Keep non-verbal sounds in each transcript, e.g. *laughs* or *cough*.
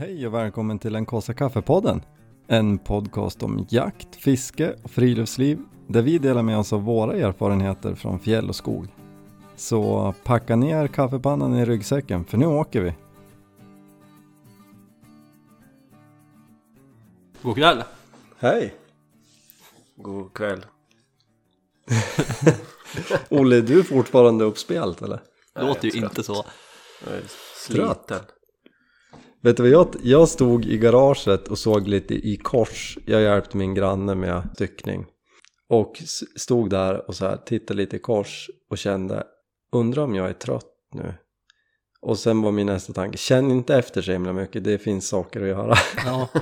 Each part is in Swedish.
Hej och välkommen till den kaffe kaffepodden. En podcast om jakt, fiske och friluftsliv där vi delar med oss av våra erfarenheter från fjäll och skog. Så packa ner kaffepannan i ryggsäcken för nu åker vi. God kväll! Hej! God kväll. *laughs* Olle, är du fortfarande uppspelt eller? Det låter ju inte så. Jag är sliten. Vet du vad jag, jag stod i garaget och såg lite i kors. Jag hjälpte min granne med styckning. Och stod där och så här tittade lite i kors och kände undrar om jag är trött nu. Och sen var min nästa tanke, känn inte efter så himla mycket, det finns saker att göra. Ja, *laughs*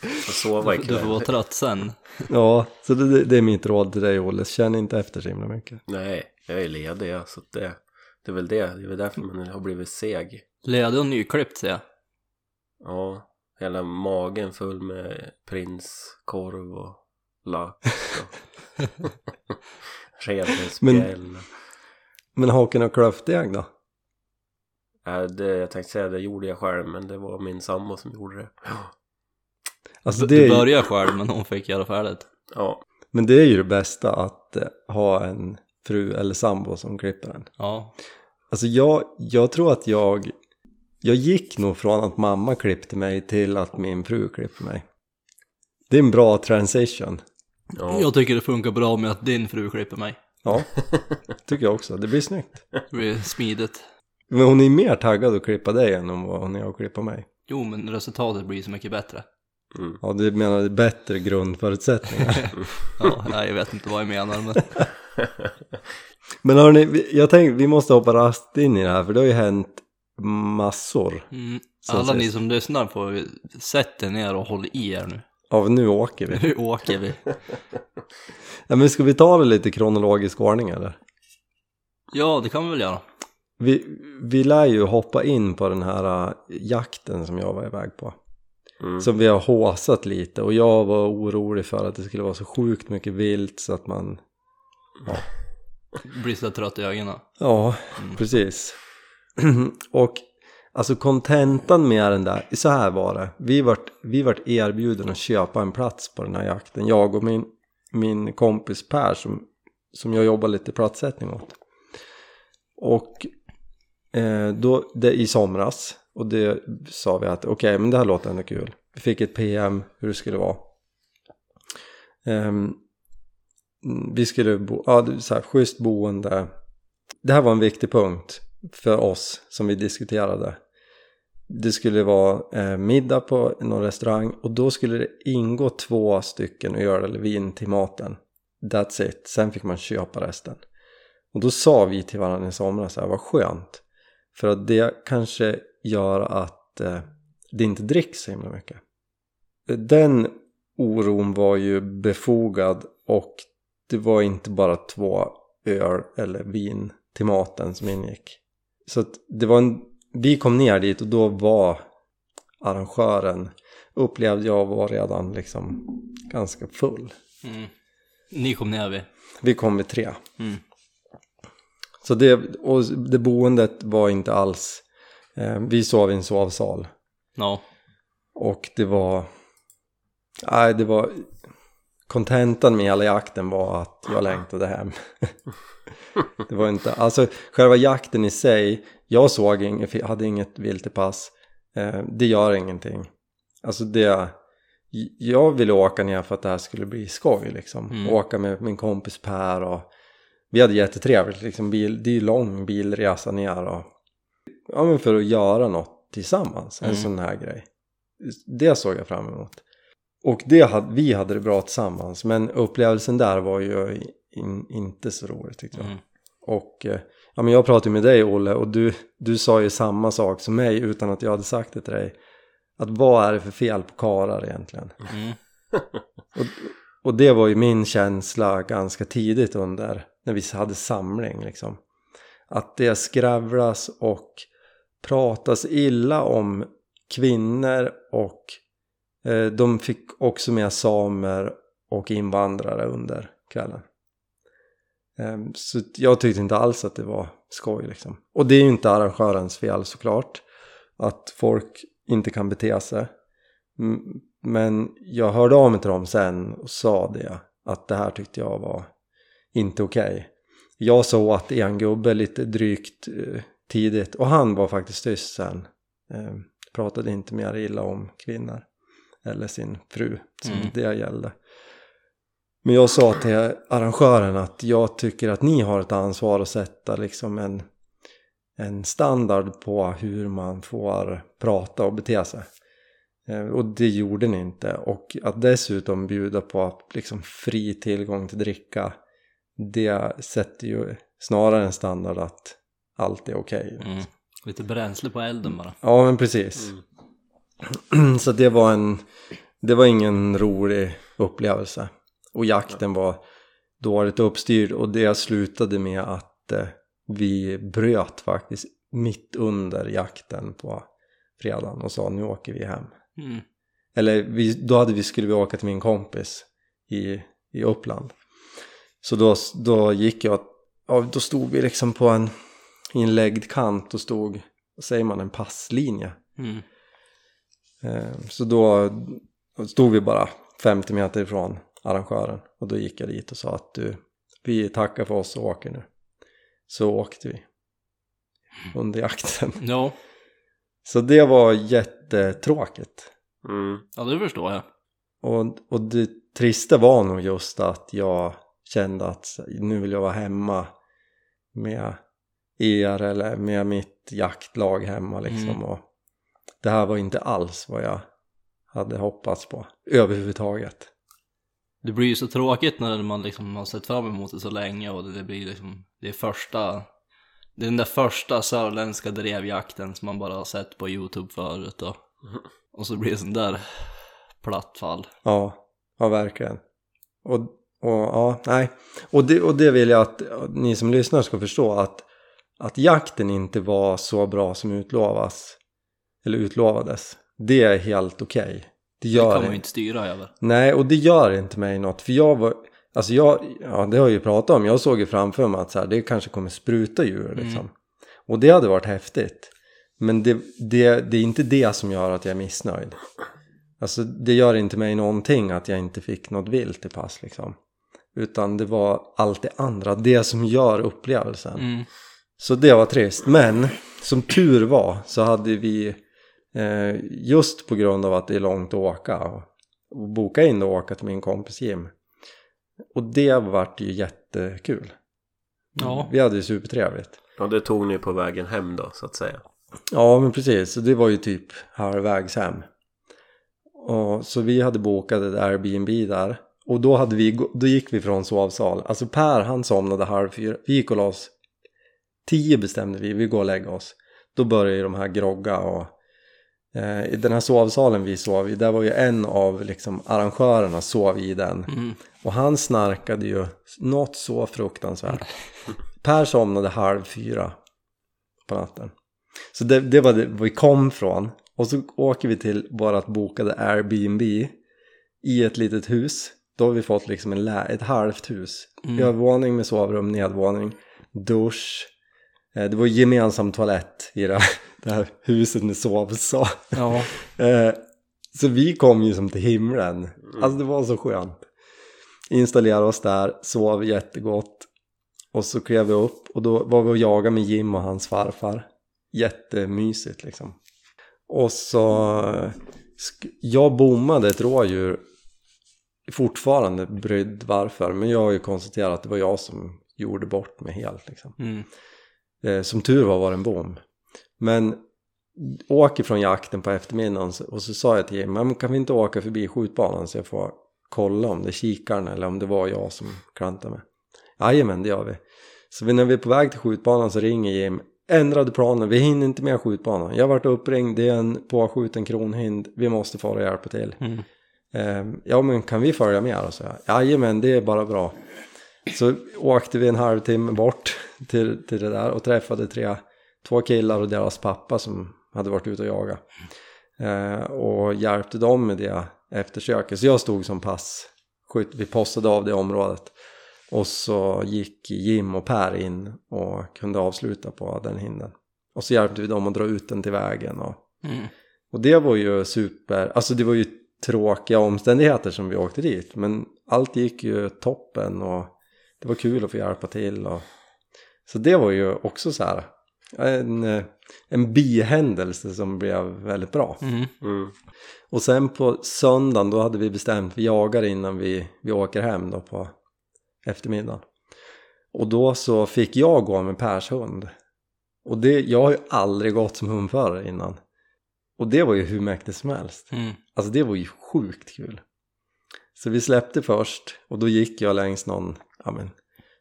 Får sova du får vara ikväll. trött sen. ja, så det, det är mitt råd till dig Olle, känn inte efter så himla mycket. Nej, jag är ledig så det, det är väl det. Det är väl därför man har blivit seg. Ledig och nyklippt ser jag. Ja, hela magen full med prinskorv och lax och *laughs* revbensspjäll. Men haken och klöftdeg då? Äh, det, jag tänkte säga det gjorde jag själv men det var min sambo som gjorde det. Alltså Du det ju- började själv men hon fick göra färdigt. Ja, men det är ju det bästa att eh, ha en fru eller sambo som klipper en. Ja, Alltså jag, jag tror att jag, jag gick nog från att mamma klippte mig till att min fru klippte mig. Det är en bra transition. ja. jag tycker det funkar bra med att din fru klipper mig. Ja, tycker jag också. Det blir snyggt. Det blir smidigt. Men hon är mer taggad att klippa dig än om vad hon är att klippa mig. Jo, men resultatet blir så mycket bättre. Mm. Ja, du menar bättre grundförutsättningar. *laughs* Ja, nej, jag vet inte vad jag menar men *laughs* Men hörni, vi- jag tänkte vi måste hoppa rast in i det här för det har ju hänt massor. mm, alla ni som lyssnar på sätt er ner och håll i er nu. Av nu åker vi. *laughs* Nu åker vi. *laughs* Ja, men ska vi ta det lite kronologisk ordning eller? Ja, det kan vi väl göra. Vi, vi lär ju hoppa in på den här äh, jakten som jag var iväg på. Mm. Som vi har håsat lite och jag var orolig för att det skulle vara så sjukt mycket vilt så att man Blir så trött i ögonen. Ja, precis. *clears throat* och alltså kontentan med den där, så här var det. Vi vart, vi vart erbjuden att köpa en plats på den här jakten. Jag och min, min kompis Per som, som jag jobbar lite platssättning åt. Och eh, då, det, i somras, och det sa vi att okej, men det här låter ändå kul. Vi fick ett PM hur det skulle vara. Um, vi skulle bo, ja, så här, schysst boende. Det här var en viktig punkt för oss som vi diskuterade. Det skulle vara eh, middag på någon restaurang och då skulle det ingå två stycken öl eller vin till maten. That's it. Sen fick man köpa resten. Och då sa vi till varandra i somras här, vad skönt. För att det kanske gör att eh, det inte dricks så himla mycket. Den oron var ju befogad och det var inte bara två öl eller vin till maten som ingick. Så att det var en, vi kom ner dit och då var arrangören, upplevde jag var redan liksom ganska full. Mm. Ni kom ner vi. Vi kom vid tre. Mm. Så det, och det boendet var inte alls, eh, vi sov i en sovsal. Ja. Och det var, nej det var, kontentan med hela jakten var att jag längtade hem. Det var inte, alltså själva jakten i sig, jag såg inget, hade inget vilt i pass. Eh, det gör ingenting. Alltså det, jag ville åka ner för att det här skulle bli skoj liksom. Mm. Åka med min kompis Per och vi hade jättetrevligt liksom. Bil, det är ju lång bilresa ner och ja men för att göra något tillsammans, en Mm. sån här grej. Det såg jag fram emot. Och det vi hade det bra tillsammans men upplevelsen där var ju in, inte så roligt tyckte jag. Mm. Och eh, ja, men jag pratade med dig Olle och du, du sa ju samma sak som mig utan att jag hade sagt det till dig. Att vad är det för fel på karar egentligen? Mm. *laughs* Och, och det var ju min känsla ganska tidigt under när vi hade samling liksom. Att det skravlas och pratas illa om kvinnor och eh, de fick också med samer och invandrare under kvällen. Ehm, Så jag tyckte inte alls att det var skoj liksom. Och det är ju inte arrangörens fel såklart. Att folk inte kan bete sig. Men jag hörde av mig till dem sen och sa det, att det här tyckte jag var inte okej. Jag sa att en gubbe lite drygt eh, tidigt och han var faktiskt tyst sen. Eh, pratade inte mer illa om kvinnor eller sin fru som Mm. det gällde. Men jag sa till arrangören att jag tycker att ni har ett ansvar att sätta liksom en, en standard på hur man får prata och bete sig. Eh, Och det gjorde ni inte. Och att dessutom bjuda på liksom fri tillgång till dricka, det sätter ju snarare en standard att allt är okej. Mm. Lite bränsle på elden bara. Ja, men precis. *clears throat* Så det var en, det var ingen rolig upplevelse. Och jakten var dåligt uppstyrd och det slutade med att eh, vi bröt faktiskt mitt under jakten på fredagen och sa nu åker vi hem. Mm. Eller vi, då hade vi, skulle vi åka till min kompis i, i Uppland. Så då, då gick jag, ja, då stod vi liksom på en inläggd kant och stod, vad säger man, en passlinje. Mm. Eh, Så då stod vi bara 50 meter ifrån arrangören och då gick jag dit och sa att du, vi tackar för oss och åker nu. Så åkte vi under jakten. Ja, Så det var jättetråkigt. Mm. ja det förstår jag. Och, och det trista var nog just att jag kände att nu vill jag vara hemma med er eller med mitt jaktlag hemma liksom. Mm. Och det här var inte alls vad jag hade hoppats på överhuvudtaget. Det blir ju så tråkigt när man liksom har sett fram emot det så länge och det, blir liksom, det är första, det är den där första sörländska drevjakten som man bara har sett på YouTube förut och, *laughs* och så blir det sån där platt fall. Ja, ja verkligen. Och, och ja, nej. Och det, och det vill jag att ni som lyssnar ska förstå att, att jakten inte var så bra som utlovas, eller utlovades. Det är helt okej. Det Det gör kan man inte. ju inte styra över. Nej, och det gör inte mig något. För jag var, alltså jag, ja det har jag ju pratat om. Jag såg ju framför mig att så här, det kanske kommer spruta djur liksom. Och det hade varit häftigt. Men det, det, det är inte det som gör att jag är missnöjd. Alltså det gör inte mig någonting att jag inte fick något vilt i pass liksom. Utan det var allt det andra, det som gör upplevelsen. Mm. Så det var trist. Men som tur var så hade vi just på grund av att det är långt att åka och, och boka in och åka till min kompis Jim. Och det vart ju jättekul. Ja. Vi hade ju supertrevligt. Och det tog ni på vägen hem då så att säga. Ja men precis, så det var ju typ halvvägs hem. Och, så vi hade bokat ett Airbnb där. Och då, hade vi, då gick vi från sovsal. Alltså Per han somnade halv fyra. Vi gick och la oss. Tio bestämde vi, vi går och lägger oss. Då började ju de här grogga och eh, i den här sovsalen vi sov i, där var ju en av liksom arrangörerna sov i den. Mm. Och han snarkade ju något så fruktansvärt. Per somnade halv fyra på natten. Så det, det var det vi kom från. Och så åker vi till vårat bokade Airbnb i ett litet hus. Då har vi fått liksom en lä- ett halvt hus. Mm. Övervåning med sovrum, nedvåning, dusch. Eh, Det var gemensam toalett i det det här huset med sovsal. Ja. *laughs* Eh, Så vi kom ju som till himlen. Alltså det var så skönt. Installerade oss där, sov jättegott. Och så klev vi upp och då var vi och jagade med Jim och hans farfar. Jättemysigt liksom. Och så... Jag bommade ett rådjur. Fortfarande brydd varför. Men jag har ju konstaterat att det var jag som gjorde bort mig helt liksom. Mm. Eh, som tur var var det en bom. Men åker från jakten på eftermiddagen och så sa jag till Jim, men kan vi inte åka förbi skjutbanan så jag får kolla om det är kikaren eller om det var jag som klantade mig. Jajamän, det gör vi. Så när vi är på väg till skjutbanan så ringer Jim, ändrade planen, vi hinner inte med skjutbanan. Jag har varit uppringd, det är en påskjuten kronhind, vi måste fara och hjälpa till. Mm. Eh, ja men kan vi följa med? Och så jag, Jajamän, det är bara bra. Så åkte vi en halvtimme bort till, till det där och träffade tre, två killar och deras pappa som hade varit ute och jagat. Eh, och hjälpte dem med det eftersöket. Så jag stod som passkytt, vi postade av det området. Och så gick Jim och Per in och kunde avsluta på den hinden. Och så hjälpte vi dem att dra ut den till vägen och Mm. Och det var ju super, alltså det var ju tråkiga omständigheter som vi åkte dit. Men allt gick ju toppen och det var kul att få hjälpa till. Och... Så det var ju också så här en, eh, en bihändelse som blev väldigt bra. Mm. Mm. Och sen på söndagen då hade vi bestämt, vi jagar innan vi, vi åker hem då på eftermiddagen. Och då så fick jag gå med Pers hund. Och det, jag har ju aldrig gått som hundförare innan. Och det var ju hur mäktigt som helst. Mm. Alltså det var ju sjukt kul. Så vi släppte först och då gick jag längs någon, ja men,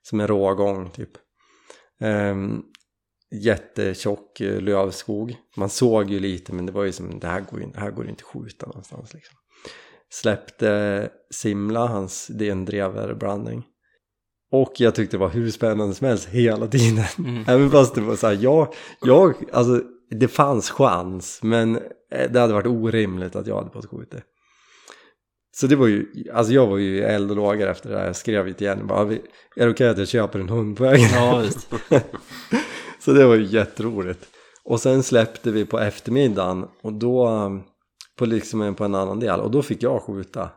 som en rågång typ. Ehm, jättetjock eh, lövskog. Man såg ju lite men det var ju som, det här går ju det här går ju inte skjuta någonstans liksom. Släppte Simla, hans, det är en dreverblandning. Och jag tyckte det var hur spännande som helst hela tiden. Mm. *laughs* Även fast det var så här, jag, jag, alltså det fanns chans men eh, det hade varit orimligt att jag hade fått skjuta. Så det var ju, alltså jag var ju eld och lågor efter det där. Jag skrev ju till Jenny bara, är det okej att jag köper en hund på vägen? Ja, visst. *laughs* Så det var ju jätteroligt. Och sen släppte vi på eftermiddagen och då på liksom en, på en annan del och då fick jag skjuta.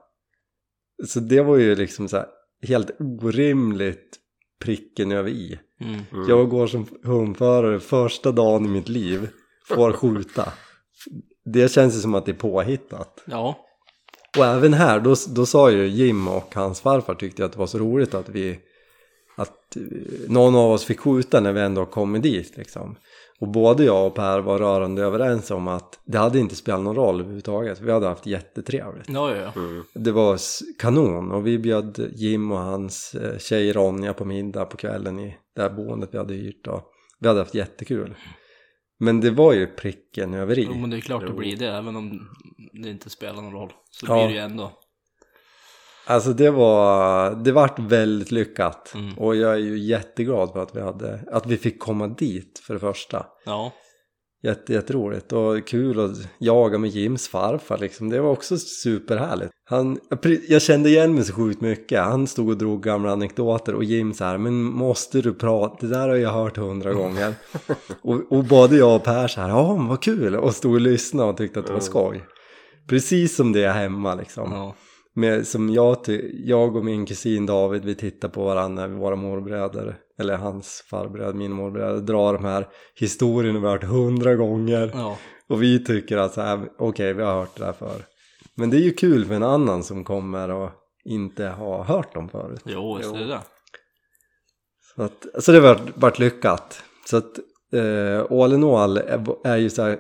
Så det var ju liksom så här helt orimligt pricken över i. Mm. Mm. Jag går som hundförare första dagen i mitt liv, får skjuta. Det känns ju som att det är påhittat. Ja. Och även här, då, då sa ju Jim och hans farfar tyckte att det var så roligt att vi att eh, någon av oss fick skjuta när vi ändå kommit dit liksom. Och både jag och Per var rörande överens om att det hade inte spelat någon roll överhuvudtaget. Vi hade haft jättetrevligt. Ja, ja. Mm. Det var kanon och vi bjöd Jim och hans eh, tjej Ronja på middag på kvällen i det här boendet vi hade hyrt och vi hade haft jättekul. Men det var ju pricken över i. Jo, men det är klart det blir det, även om det inte spelar någon roll. Så Ja. blir det ju ändå. Alltså det var, det vart väldigt lyckat Mm. och jag är ju jätteglad för att vi hade, att vi fick komma dit för det första. Ja. Jätte, jätteroligt och kul att jaga med Jims farfar liksom. Det var också superhärligt. Han, jag kände igen mig så sjukt mycket. Han stod och drog gamla anekdoter och Jim så här, men måste du prata? Det där har jag hört hundra *laughs* gånger. och, och både jag och Per så här, ja vad kul. Och stod och lyssnade och tyckte att det var skoj. Precis som det är hemma liksom. ja. Med, som jag, jag och min kusin David, vi tittar på varandra våra morbröder, eller hans farbröder, min morbröder, drar de här historierna vi har hört hundra gånger. Ja. Och vi tycker att så här, okej, vi har hört det där förr. Men det är ju kul för en annan som kommer och inte har hört dem förut. Jo, visst är det det. Så, att, så det har varit, varit lyckat. Så att eh, all in all är, är ju så här,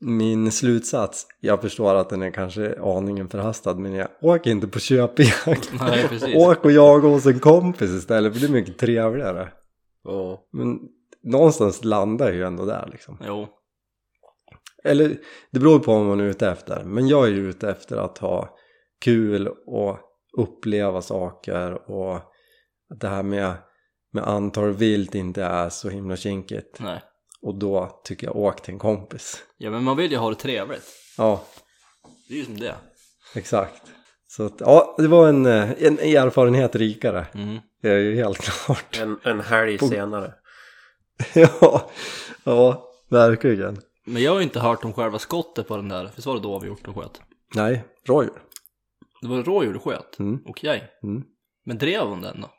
min slutsats, jag förstår att den är kanske aningen förhastad men jag åker inte på köpjakt. Nej, precis. *laughs* Åk och jaga hos en kompis istället för det är mycket trevligare. Ja. Men någonstans landar jag ju ändå där liksom. Jo. Eller det beror på vad man är ute efter. Men jag är ju ute efter att ha kul och uppleva saker och att det här med, med antal vilt inte är så himla kinkigt. Nej. Och då tycker jag åk till en kompis. Ja, men man vill ju ha det trevligt. Ja, Det är ju som det. exakt. Så att, ja, det var en, eh, en erfarenhet rikare. Mm. Det är ju helt klart. En, en helg senare. *laughs* ja, ja, verkligen. Men jag har ju inte hört om själva skottet på den där. Visst var det då vi gjort och sköt? Nej, rådjur. Det var rådjur du sköt? Mm. Okej. Mm. Men drev hon den då?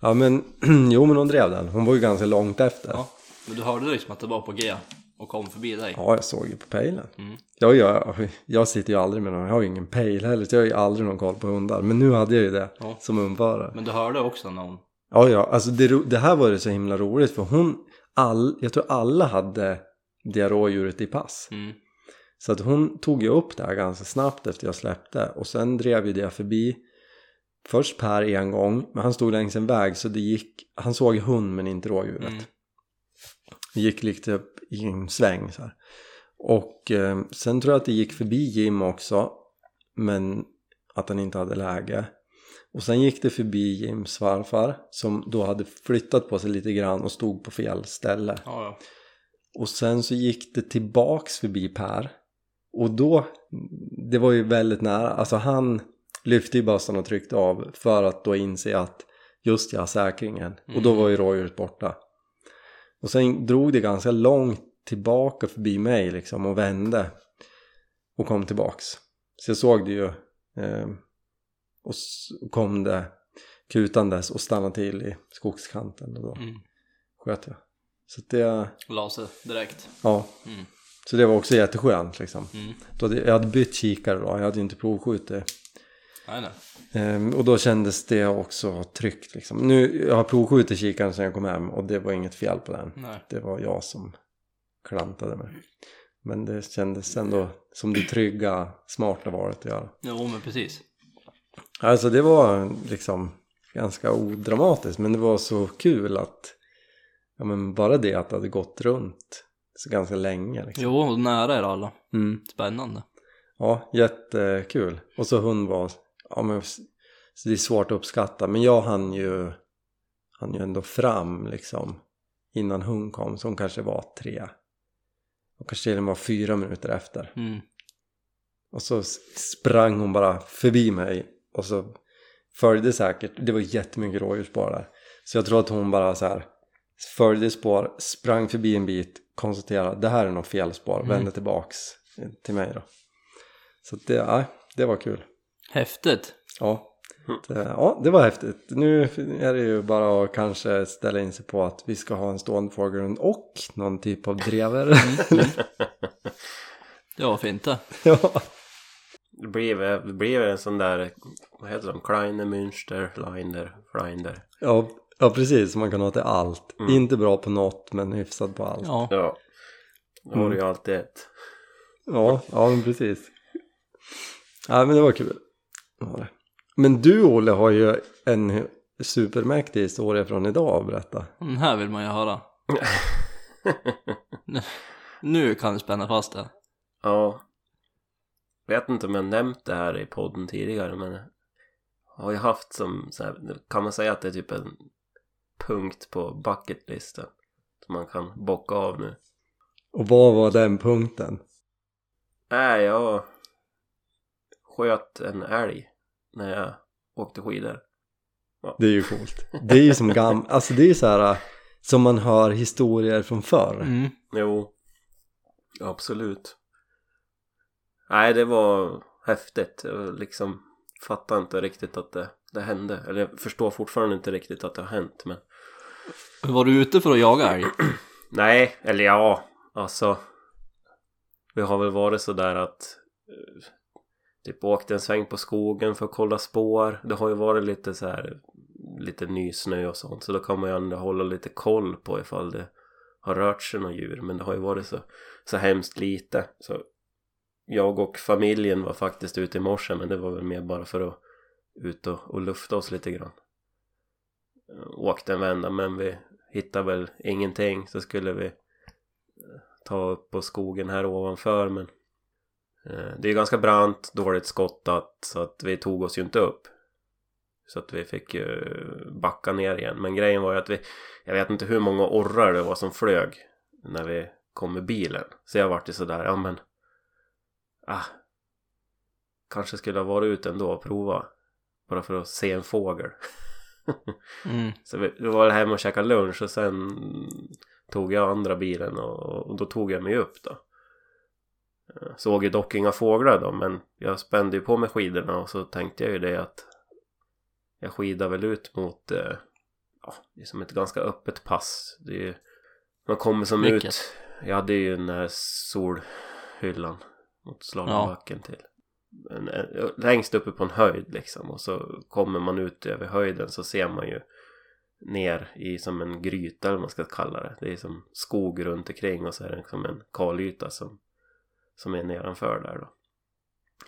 Ja men, *clears throat* jo men hon drev den. Hon var ju ganska långt efter. Ja. Men du hörde liksom att det var på G och kom förbi dig? Ja, jag såg ju på pejlen. Mm. Jag, jag, jag sitter ju aldrig med någon, jag har ju ingen pejl heller, så jag har ju aldrig någon koll på hundar. Men nu hade jag ju det Ja. som undförare. Men du hörde också när hon... Ja, ja, alltså det, det här var det så himla roligt för hon, all, jag tror alla hade det rådjuret i pass. Mm. Så att hon tog ju upp det här ganska snabbt efter jag släppte och sen drev ju det förbi först Per en gång, men han stod längs en väg så det gick, han såg hund men inte rådjuret. Mm. Det gick lite upp i en sväng så här. Och eh, sen tror jag att det gick förbi Jim också, men att han inte hade läge. Och sen gick det förbi Jims farfar som då hade flyttat på sig lite grann och stod på fel ställe. Ja, ja. Och sen så gick det tillbaks förbi Per. Och då, det var ju väldigt nära, alltså han lyfte ju bössan och tryckte av för att då inse att just ja, säkringen. Och då var ju rådjuret borta. Och sen drog det ganska långt tillbaka förbi mig liksom och vände och kom tillbaks. Så jag såg det ju eh, och kom det kutandes och stannade till i skogskanten och då Mm. sköt jag. Så det, La sig direkt. ja. Mm. Så det var också jätteskönt liksom. Mm. Då hade, jag hade bytt kikare då, jag hade ju inte provskjutit. Ehm, och då kändes det också tryggt liksom. Nu, jag har provskjutit kikaren sen jag kom hem och det var inget fel på den. nej. Det var jag som klantade mig. Men det kändes ändå som det trygga, smarta valet att göra. Jo, men precis. Alltså det var liksom ganska odramatiskt men det var så kul att ja men bara det att det hade gått runt så ganska länge liksom. Jo, nära är alla. Mm. Spännande. Ja, jättekul. Och så hund var, ja men så det är svårt att uppskatta men jag hann ju, hann ju ändå fram liksom innan hon kom som kanske var tre och kanske till och med var fyra minuter efter. Mm. Och så sprang hon bara förbi mig och så följde säkert, det var jättemycket rådjursspår där. Så jag tror att hon bara så här följde spår, sprang förbi en bit, konstaterade det här är något fel spår, Mm. vände tillbaks till mig då. Så det, ja, det var kul. Häftigt. Ja. Det, ja, det var häftigt. Nu är det ju bara att kanske ställa in sig på att vi ska ha en stående fågelhund och någon typ av drever. *laughs* Det var fint det. ja. Det blir, väl- det blir väl en sån där, vad heter de? Kleine Münster, Linder, Frinder. Ja, ja, precis. Man kan ha till allt. Mm. Inte bra på något, men hyfsad på allt. Ja, Ja. Ja. Då har du ju alltid ett. ja, men precis. Ja, men det var kul. Det. Men du, Olle, har ju en supermäktig historia från idag att berätta. Den här vill man ju höra. *laughs* Nu- Nu kan du spänna fast det. Ja. Vet inte om jag nämnt det här i podden tidigare men jag har ju haft som så här, kan man säga att det är typ en punkt på bucketlisten som man kan bocka av nu. Och vad var den punkten? Nej, jag sköt en älg när jag åkte skidor. Det är ju coolt. Det är ju som gam... Alltså det är ju så här som man hör historier från förr. Mm. Jo, absolut. Nej, det var häftigt. Jag liksom fattar inte riktigt att det, det hände. Eller jag förstår fortfarande inte riktigt att det har hänt. Men Var du ute för att jaga älg? *clears throat* nej, eller ja, alltså. Vi har väl varit så där att typ åkte en sväng på skogen för att kolla spår. Det har ju varit lite så här lite ny snö och sånt. Så då kan man ju ändå hålla lite koll på ifall det har rört sig några djur. Men det har ju varit så, så hemskt lite. Så jag och familjen var faktiskt ute i morse men det var väl mer bara för att ut och, och lufta oss lite grann. Åkte en vända men vi hittade väl ingenting så skulle vi ta upp på skogen här ovanför men det är ganska brant, dåligt skottat så att vi tog oss ju inte upp. Så att vi fick ju backa ner igen. Men grejen var ju att vi, jag vet inte hur många orrar det var som flög när vi kom med bilen. Så jag vart ju sådär, ja men ah, kanske skulle ha varit ute ändå och prova. Bara för att se en fågel. *laughs* Mm. Så vi, vi var hem och käkade lunch och sen tog jag andra bilen och, och då tog jag mig upp då. Eh, Såg ju dock inga fåglar då men jag spände ju på mig skidorna och så tänkte jag ju det att jag skidar väl ut mot eh, ja, det är som ett ganska öppet pass. Det är ju, man kommer som Vilket? ut. Jag hade ju den här solhyllan mot slalombacken till. En, en, längst uppe på en höjd liksom och så kommer man ut över höjden så ser man ju ner i som en gryta eller vad man ska kalla det. Det är som skog runt omkring och så är det som en kalyta som, som är nedanför där då.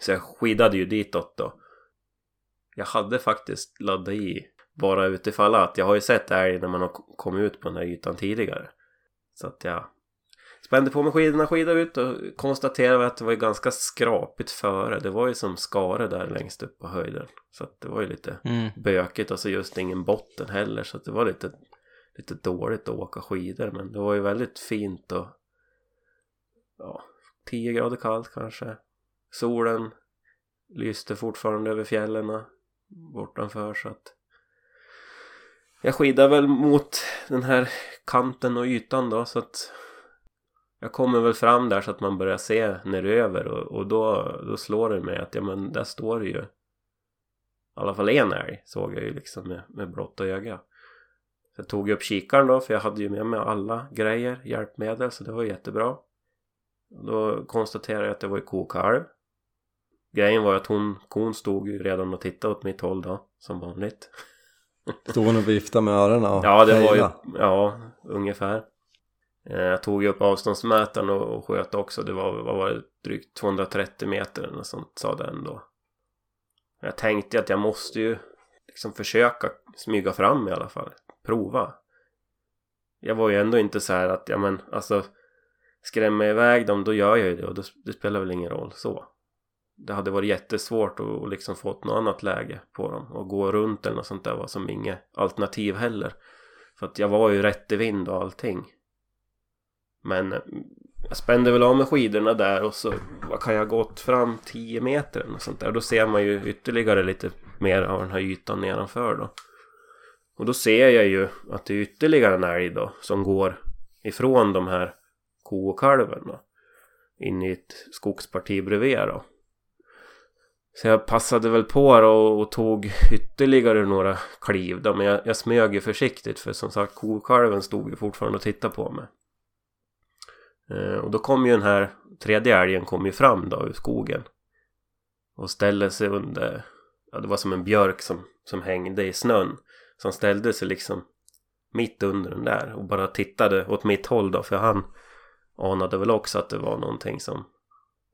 Så jag skidade ju ditåt då. Jag hade faktiskt laddat i bara utifall att jag har ju sett älg när man har kommit ut på den här ytan tidigare. Så att jag spände på mig skidorna, skidade ut och konstaterade att det var ju ganska skrapigt före. Det var ju som skare där längst upp på höjden. Så att det var ju lite Mm. bökigt och så just ingen botten heller så att det var lite, lite dåligt att åka skidor men det var ju väldigt fint och ja, 10 grader kallt kanske solen lyste fortfarande över fjällen bortanför så att jag skidade väl mot den här kanten och ytan då så att jag kommer väl fram där så att man börjar se neröver och, och då, då slår det mig att ja men där står det ju i alla fall en älg såg jag ju liksom med, med blotta öga. Så jag tog upp kikaren då för jag hade ju med mig alla grejer, hjälpmedel så det var jättebra. Då konstaterade jag att det var ju kokalv. Grejen var att hon, kon stod ju redan och tittade åt mitt håll då, som vanligt. *laughs* Stod hon och viftade med öronen och Ja, det var ju, ja, ungefär. Eh, Jag tog ju upp avståndsmätaren och, och sköt också. Det var, vad var det, drygt 230 meter eller något sånt sa den då. Jag tänkte att jag måste ju liksom försöka smyga fram i alla fall. Prova. Jag var ju ändå inte så här att, ja men alltså skrämmer jag iväg dem då gör jag ju det och då, det spelar väl ingen roll så. Det hade varit jättesvårt att liksom få ett något annat läge på dem och gå runt eller något sånt där var som inget alternativ heller. För att jag var ju rätt i vind och allting. Men eh, jag spände väl av med skidorna där och så vad kan jag ha gått fram 10 meter eller något sånt där. Då ser man ju ytterligare lite mer av den här ytan nedanför då. Och då ser jag ju att det är ytterligare en älg då som går ifrån de här ko och kalven då. In i ett skogsparti bredvid då. Så jag passade väl på då och tog ytterligare några kliv då. Men jag, jag smög ju försiktigt för som sagt kokalven stod ju fortfarande och tittade på mig. Eh, och då kom ju den här tredje älgen kom ju fram då ur skogen. Och ställde sig under, ja det var som en björk som, som hängde i snön. Så han ställde sig liksom mitt under den där och bara tittade åt mitt håll då för han anade väl också att det var någonting som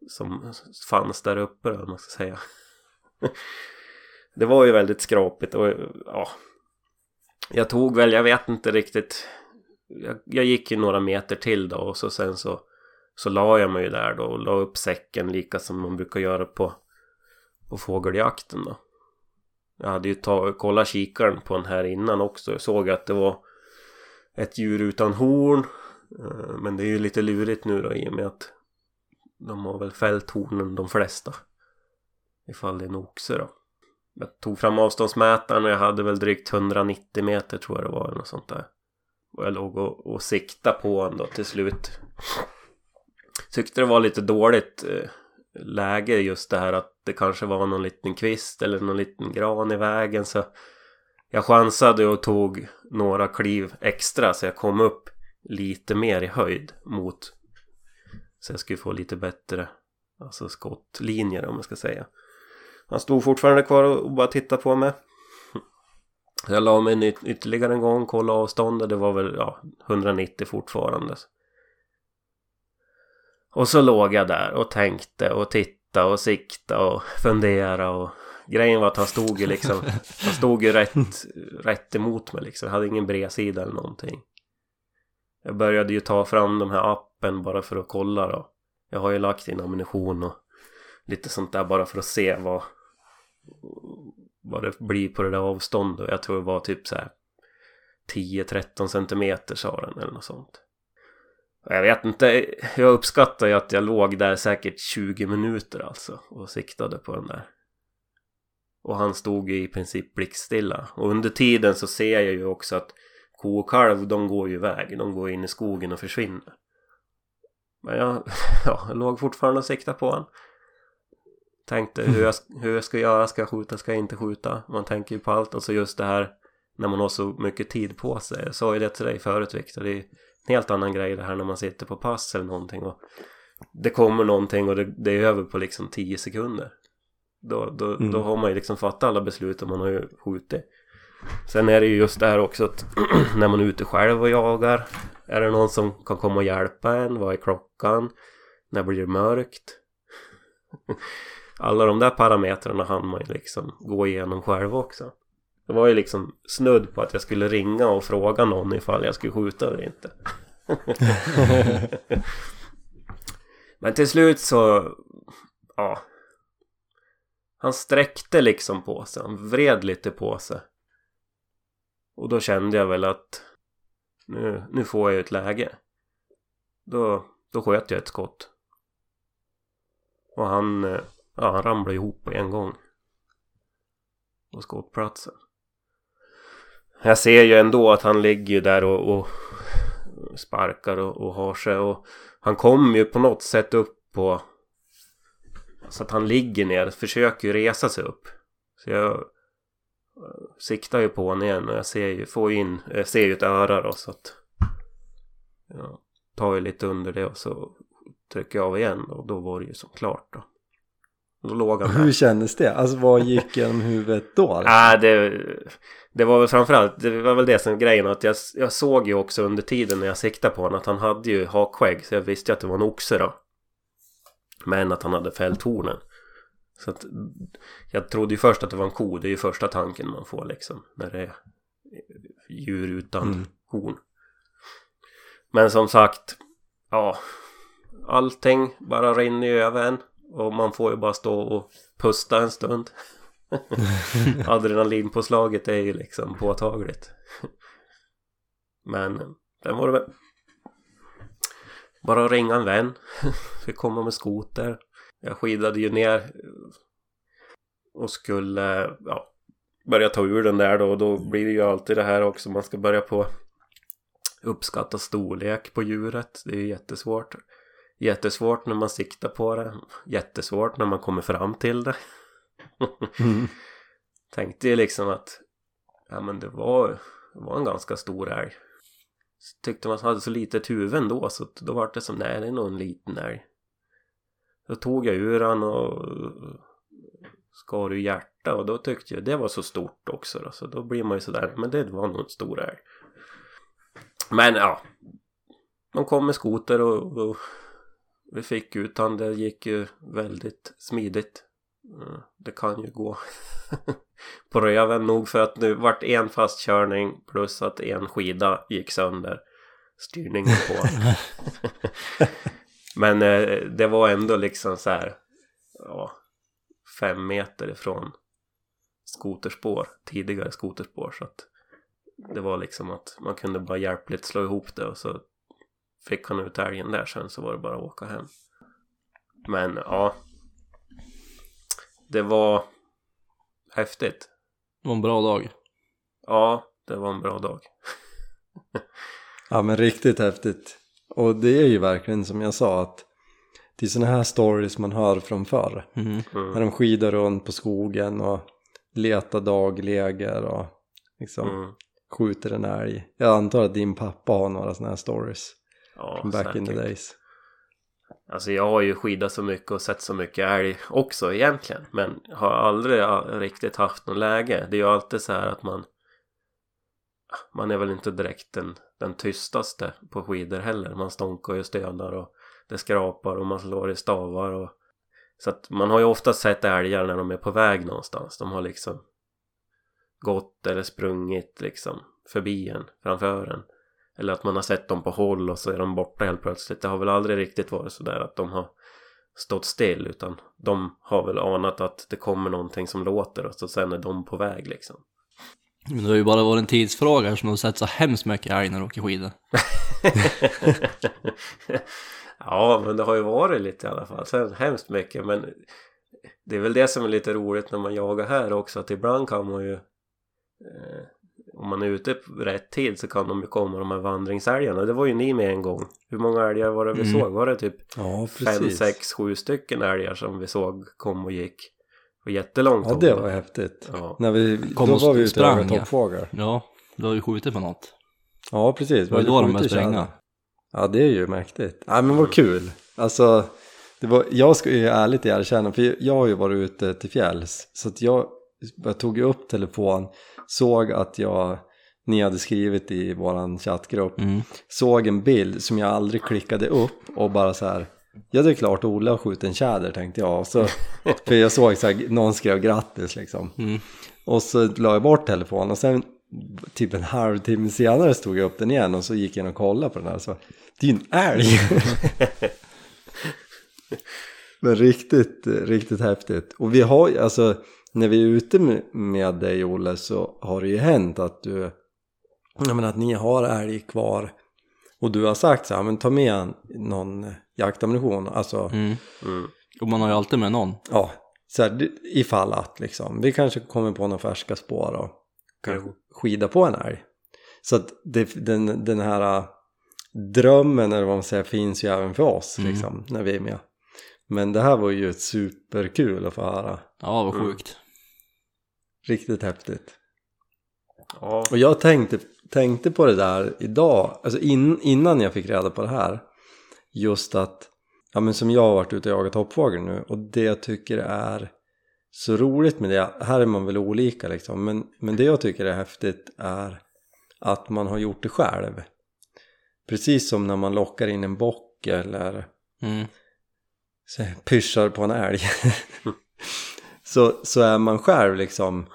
som fanns där uppe då, om man ska säga. *laughs* det var ju väldigt skrapigt och ja. Jag tog väl, jag vet inte riktigt. Jag, jag gick ju några meter till då och så sen så så la jag mig ju där då och la upp säcken lika som man brukar göra på på fågeljakten då. Jag hade ju kollat kikaren på den här innan också. Jag såg att det var ett djur utan horn. Eh, men det är ju lite lurigt nu då i och med att de har väl fällt hornen de flesta. Ifall det är en oxe då. Jag tog fram avståndsmätaren och jag hade väl drygt 190 meter tror jag det var eller något sånt där. Och jag låg och, och sikta på honom då till slut. Tyckte det var lite dåligt eh, läge just det här att det kanske var någon liten kvist eller någon liten gran i vägen så jag chansade och tog några kliv extra så jag kom upp lite mer i höjd mot så jag skulle få lite bättre alltså skottlinjer om man ska säga. Han stod fortfarande kvar och bara tittade på mig. Jag la mig yt- ytterligare en gång, kollade avståndet. Det var väl ja, 190 fortfarande. Och så låg jag där och tänkte och tittade och siktade och funderade och grejen var att han stod ju liksom han stod ju rätt, rätt emot mig liksom. Jag hade ingen bredsida eller någonting. Jag började ju ta fram de här appen bara för att kolla då. Jag har ju lagt in ammunition och lite sånt där bara för att se vad vad det blir på det där avståndet. Jag tror det var typ så här 10-13 centimeter sa den eller något sånt. Jag vet inte, jag uppskattar ju att jag låg där säkert 20 minuter alltså och siktade på den där. Och han stod ju i princip blickstilla. Och under tiden så ser jag ju också att ko och kalv de går ju iväg. De går in i skogen och försvinner. Men jag, *laughs* ja, jag låg fortfarande och siktade på honom. Tänkte hur jag, hur jag ska göra, ska jag skjuta, ska jag inte skjuta? Man tänker ju på allt och så just det här när man har så mycket tid på sig. Jag sa ju det till dig förut Viktor, det är en helt annan grej det här när man sitter på pass eller någonting och det kommer någonting och det, det är över på liksom 10 sekunder. Då, då, Mm. då har man ju liksom fattat alla beslut och man har ju skjutit. Sen är det ju just det här också att *clears throat* när man är ute själv och jagar är det någon som kan komma och hjälpa en? Vad är klockan? När blir det mörkt? *laughs* Alla de där parametrarna hann man ju liksom gå igenom själv också. Det var ju liksom snudd på att jag skulle ringa och fråga någon ifall jag skulle skjuta eller inte. *laughs* Men till slut så... Ja. Han sträckte liksom på sig. Han vred lite på sig. Och då kände jag väl att nu, nu får jag ett läge. Då, då sköt jag ett skott. Och han, eh, ja, han ramlade ihop på en gång. På skottplatsen. Jag ser ju ändå att han ligger ju där och, och sparkar och, och har sig och han kommer ju på något sätt upp på så att han ligger ner, försöker ju resa sig upp. Så jag siktar ju på honom igen och jag ser ju, får ju in, jag ser ju ett öra då så att jag tar ju lite under det och så trycker jag av igen och då var det ju som klart då. Då låg han Hur där. kändes det? Alltså vad gick genom huvudet då? *laughs* Nej, det, det var väl framförallt, det var väl det som grejen att jag, jag såg ju också under tiden när jag siktade på honom att han hade ju hakskägg så jag visste ju att det var en oxe då. Men att han hade fälthornen. Så att jag trodde ju först att det var en ko, det är ju första tanken man får liksom när det är djur utan Mm. horn. Men som sagt, ja, allting bara rinner ju över en och man får ju bara stå och pusta en stund. *laughs* Adrenalinpåslaget är ju liksom påtagligt. Men sen var det väl bara ringa en vän. *laughs* Fick komma med skoter. Jag skidade ju ner och skulle ja, börja ta ur den där då. Och då blir det ju alltid det här också. Man ska börja på uppskatta storlek på djuret. Det är ju jättesvårt. Jättesvårt när man siktar på det. Jättesvårt när man kommer fram till det. *laughs* Mm. Tänkte ju liksom att ja men det var, det var en ganska stor älg. Så tyckte man hade så litet huvud ändå så då var det som nej det är nog en liten älg. Då tog jag ur han och skar ur hjärta och då tyckte jag det var så stort också då. Så då blir man ju sådär men det var nog en stor älg. Men ja. De kom med skoter och, och vi fick ut han. Det gick ju väldigt smidigt. Mm, Det kan ju gå *laughs* på röven nog för att nu vart en fastkörning plus att en skida gick sönder. Styrningen på. *laughs* *laughs* Men eh, det var ändå liksom så här. Ja, fem meter ifrån skoterspår. Tidigare skoterspår. Så att det var liksom att man kunde bara hjälpligt slå ihop det och så fick han ut älgen där sen så var det bara att åka hem. Men ja. Det var häftigt. Det var en bra dag. Ja, det var en bra dag. *laughs* Ja men riktigt häftigt. Och det är ju verkligen som jag sa att det är sådana här stories man hör från förr. Mhm. När de skidar runt på skogen och letar dagläger och liksom Mm. skjuter en älg. Jag antar att din pappa har några sådana här stories Ja, from back in the säkert. days. Alltså jag har ju skidat så mycket och sett så mycket älg också egentligen. Men har aldrig riktigt haft något läge. Det är ju alltid så här att man man är väl inte direkt den, den tystaste på skidor heller. Man stånkar och stönar och det skrapar och man slår i stavar och så att man har ju ofta sett älgar när de är på väg någonstans. De har liksom gått eller sprungit liksom förbi en, framför en. Eller att man har sett dem på håll och så är de borta helt plötsligt. Det har väl aldrig riktigt varit sådär att de har stått still utan de har väl anat att det kommer någonting som låter och så sen är de på väg liksom. Men det har ju bara varit en tidsfråga eftersom du har sett så hemskt mycket älg när du åker skidor. *laughs* ja, men det har ju varit lite i alla fall. Sen hemskt mycket, men det är väl det som är lite roligt när man jagar här också. Att ibland kan man ju eh, om man är ute på rätt tid så kan de ju komma de här vandringsälgarna. Det var ju ni med en gång. Hur många älgar var det vi Mm. såg? Var det typ Ja fem, precis. sex, sju stycken älgar som vi såg kom och gick? Och jättelångt Ja det var häftigt. Ja. När vi, Kom då och var vi ute och jagade ja. toppfågel. Ja, du har ju skjutit på något. Ja precis. Det var ju Vi då de började spränga. Ja det är ju mäktigt. Nej men vad kul. Alltså det var, jag ska ju ärligt erkänna för jag har ju varit ute till fjälls. Så att jag, jag tog ju upp telefon, såg att jag, ni hade skrivit i våran chattgrupp, Mm. såg en bild som jag aldrig klickade upp och bara så här. Ja det är klart Olle har skjutit en tjäder tänkte jag. Så, *laughs* för jag såg så här, någon skrev grattis liksom. Mm. Och så la jag bort telefonen och sen typ en halvtimme senare stod jag upp den igen och så gick jag in och kollade på den här så det är ju en älg! *laughs* Men riktigt, riktigt häftigt. Och vi har ju, alltså när vi är ute med, med dig Olle så har det ju hänt att du, jag menar att ni har älg kvar och du har sagt så här, men ta med någon jaktammunition, alltså Mm. Mm. Och man har ju alltid med någon. ja, så här, ifall att liksom, vi kanske kommer på några färska spår och Jo. skida på en älg. Så att det, den, den här äh, drömmen eller vad man säger finns ju även för oss Mm. liksom när vi är med. Men det här var ju ett superkul att få höra. Ja, vad Mm. sjukt. Riktigt häftigt. Ja. Och jag tänkte, tänkte på det där idag, alltså in, innan jag fick reda på det här. Just att, ja men som jag har varit ute och jagat hoppfågel nu och det jag tycker är så roligt med det, här är man väl olika liksom, men, men det jag tycker är häftigt är att man har gjort det själv. Precis som när man lockar in en bock eller Mm. pyschar på en älg *laughs* så, så är man själv liksom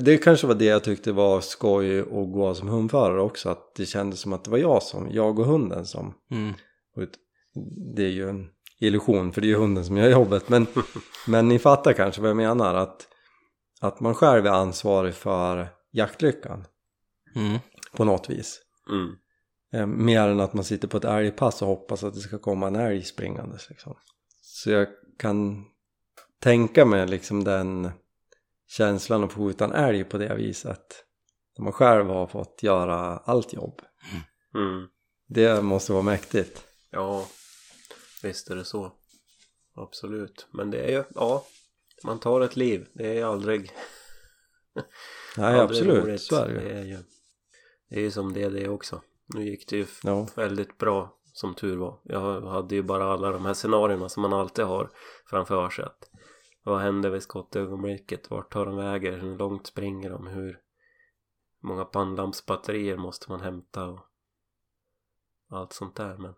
det kanske var det jag tyckte var skoj att gå som hundförare också att det kändes som att det var jag som, jag och hunden som Mm. det är ju en illusion för det är ju hunden som gör jobbet men, *laughs* men ni fattar kanske vad jag menar att, att man själv är ansvarig för jaktlyckan Mm. på något vis Mm. Eh, mer än att man sitter på ett älgpass och hoppas att det ska komma en älg springandes liksom. Så jag kan tänka mig liksom den känslan att få skjuta en älg på det viset. När man själv har fått göra allt jobb. Mm. Det måste vara mäktigt. Ja, visst är det så. Absolut. Men det är ju, ja, man tar ett liv. Det är aldrig, *laughs* Nej, aldrig absolut. roligt. Så är det Det är ju, det är ju som det är det också. Nu gick det ju Ja. väldigt bra som tur var. Jag hade ju bara alla de här scenarierna som man alltid har framför sig. Att vad händer vid skottögonblicket? Vart tar de vägen? Hur långt springer de? Hur många pannlampsbatterier måste man hämta? Och allt sånt där. Men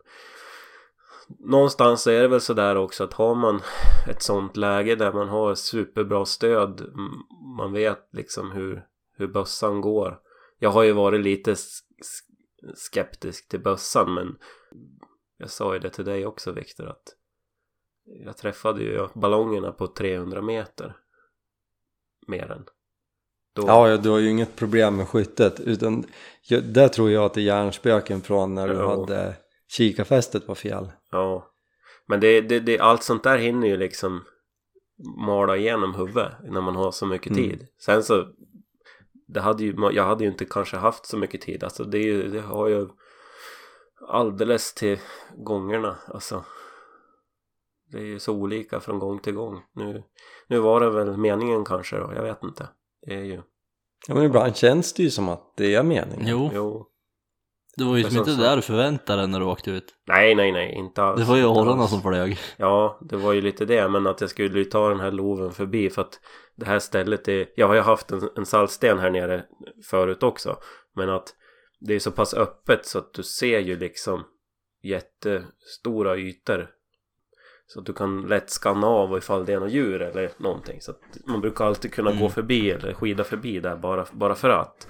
någonstans är det väl sådär också att har man ett sånt läge där man har superbra stöd. Man vet liksom hur, hur bössan går. Jag har ju varit lite skeptisk till bössan men jag sa ju det till dig också Viktor att jag träffade ju ballongerna på 300 meter mer än då, Ja, du har ju inget problem med skyttet utan där tror jag att det är hjärnspöken från när du Ja. hade kikarfästet var fel. ja. men det, det, det, allt sånt där hinner ju liksom mala igenom huvudet när man har så mycket Mm. tid sen så det hade ju, jag hade ju inte kanske haft så mycket tid alltså det, det har ju alldeles till gångerna alltså det är ju så olika från gång till gång nu, nu var det väl meningen kanske då, jag vet inte det är ju, Ja, men ibland känns det ju som att det är meningen. Jo, jo det var ju som inte det där du förväntade dig när du åkte ut. nej nej nej inte alls Det var ju orrarna alls. som flög. Ja, det var ju lite det, men att jag skulle ju ta den här loven förbi för att det här stället är, jag har ju haft en, en saltsten här nere förut också, men att det är så pass öppet så att du ser ju liksom jättestora ytor så att du kan lätt skanna av ifall det är något djur eller någonting så att man brukar alltid kunna gå Mm. förbi eller skida förbi där bara, bara för att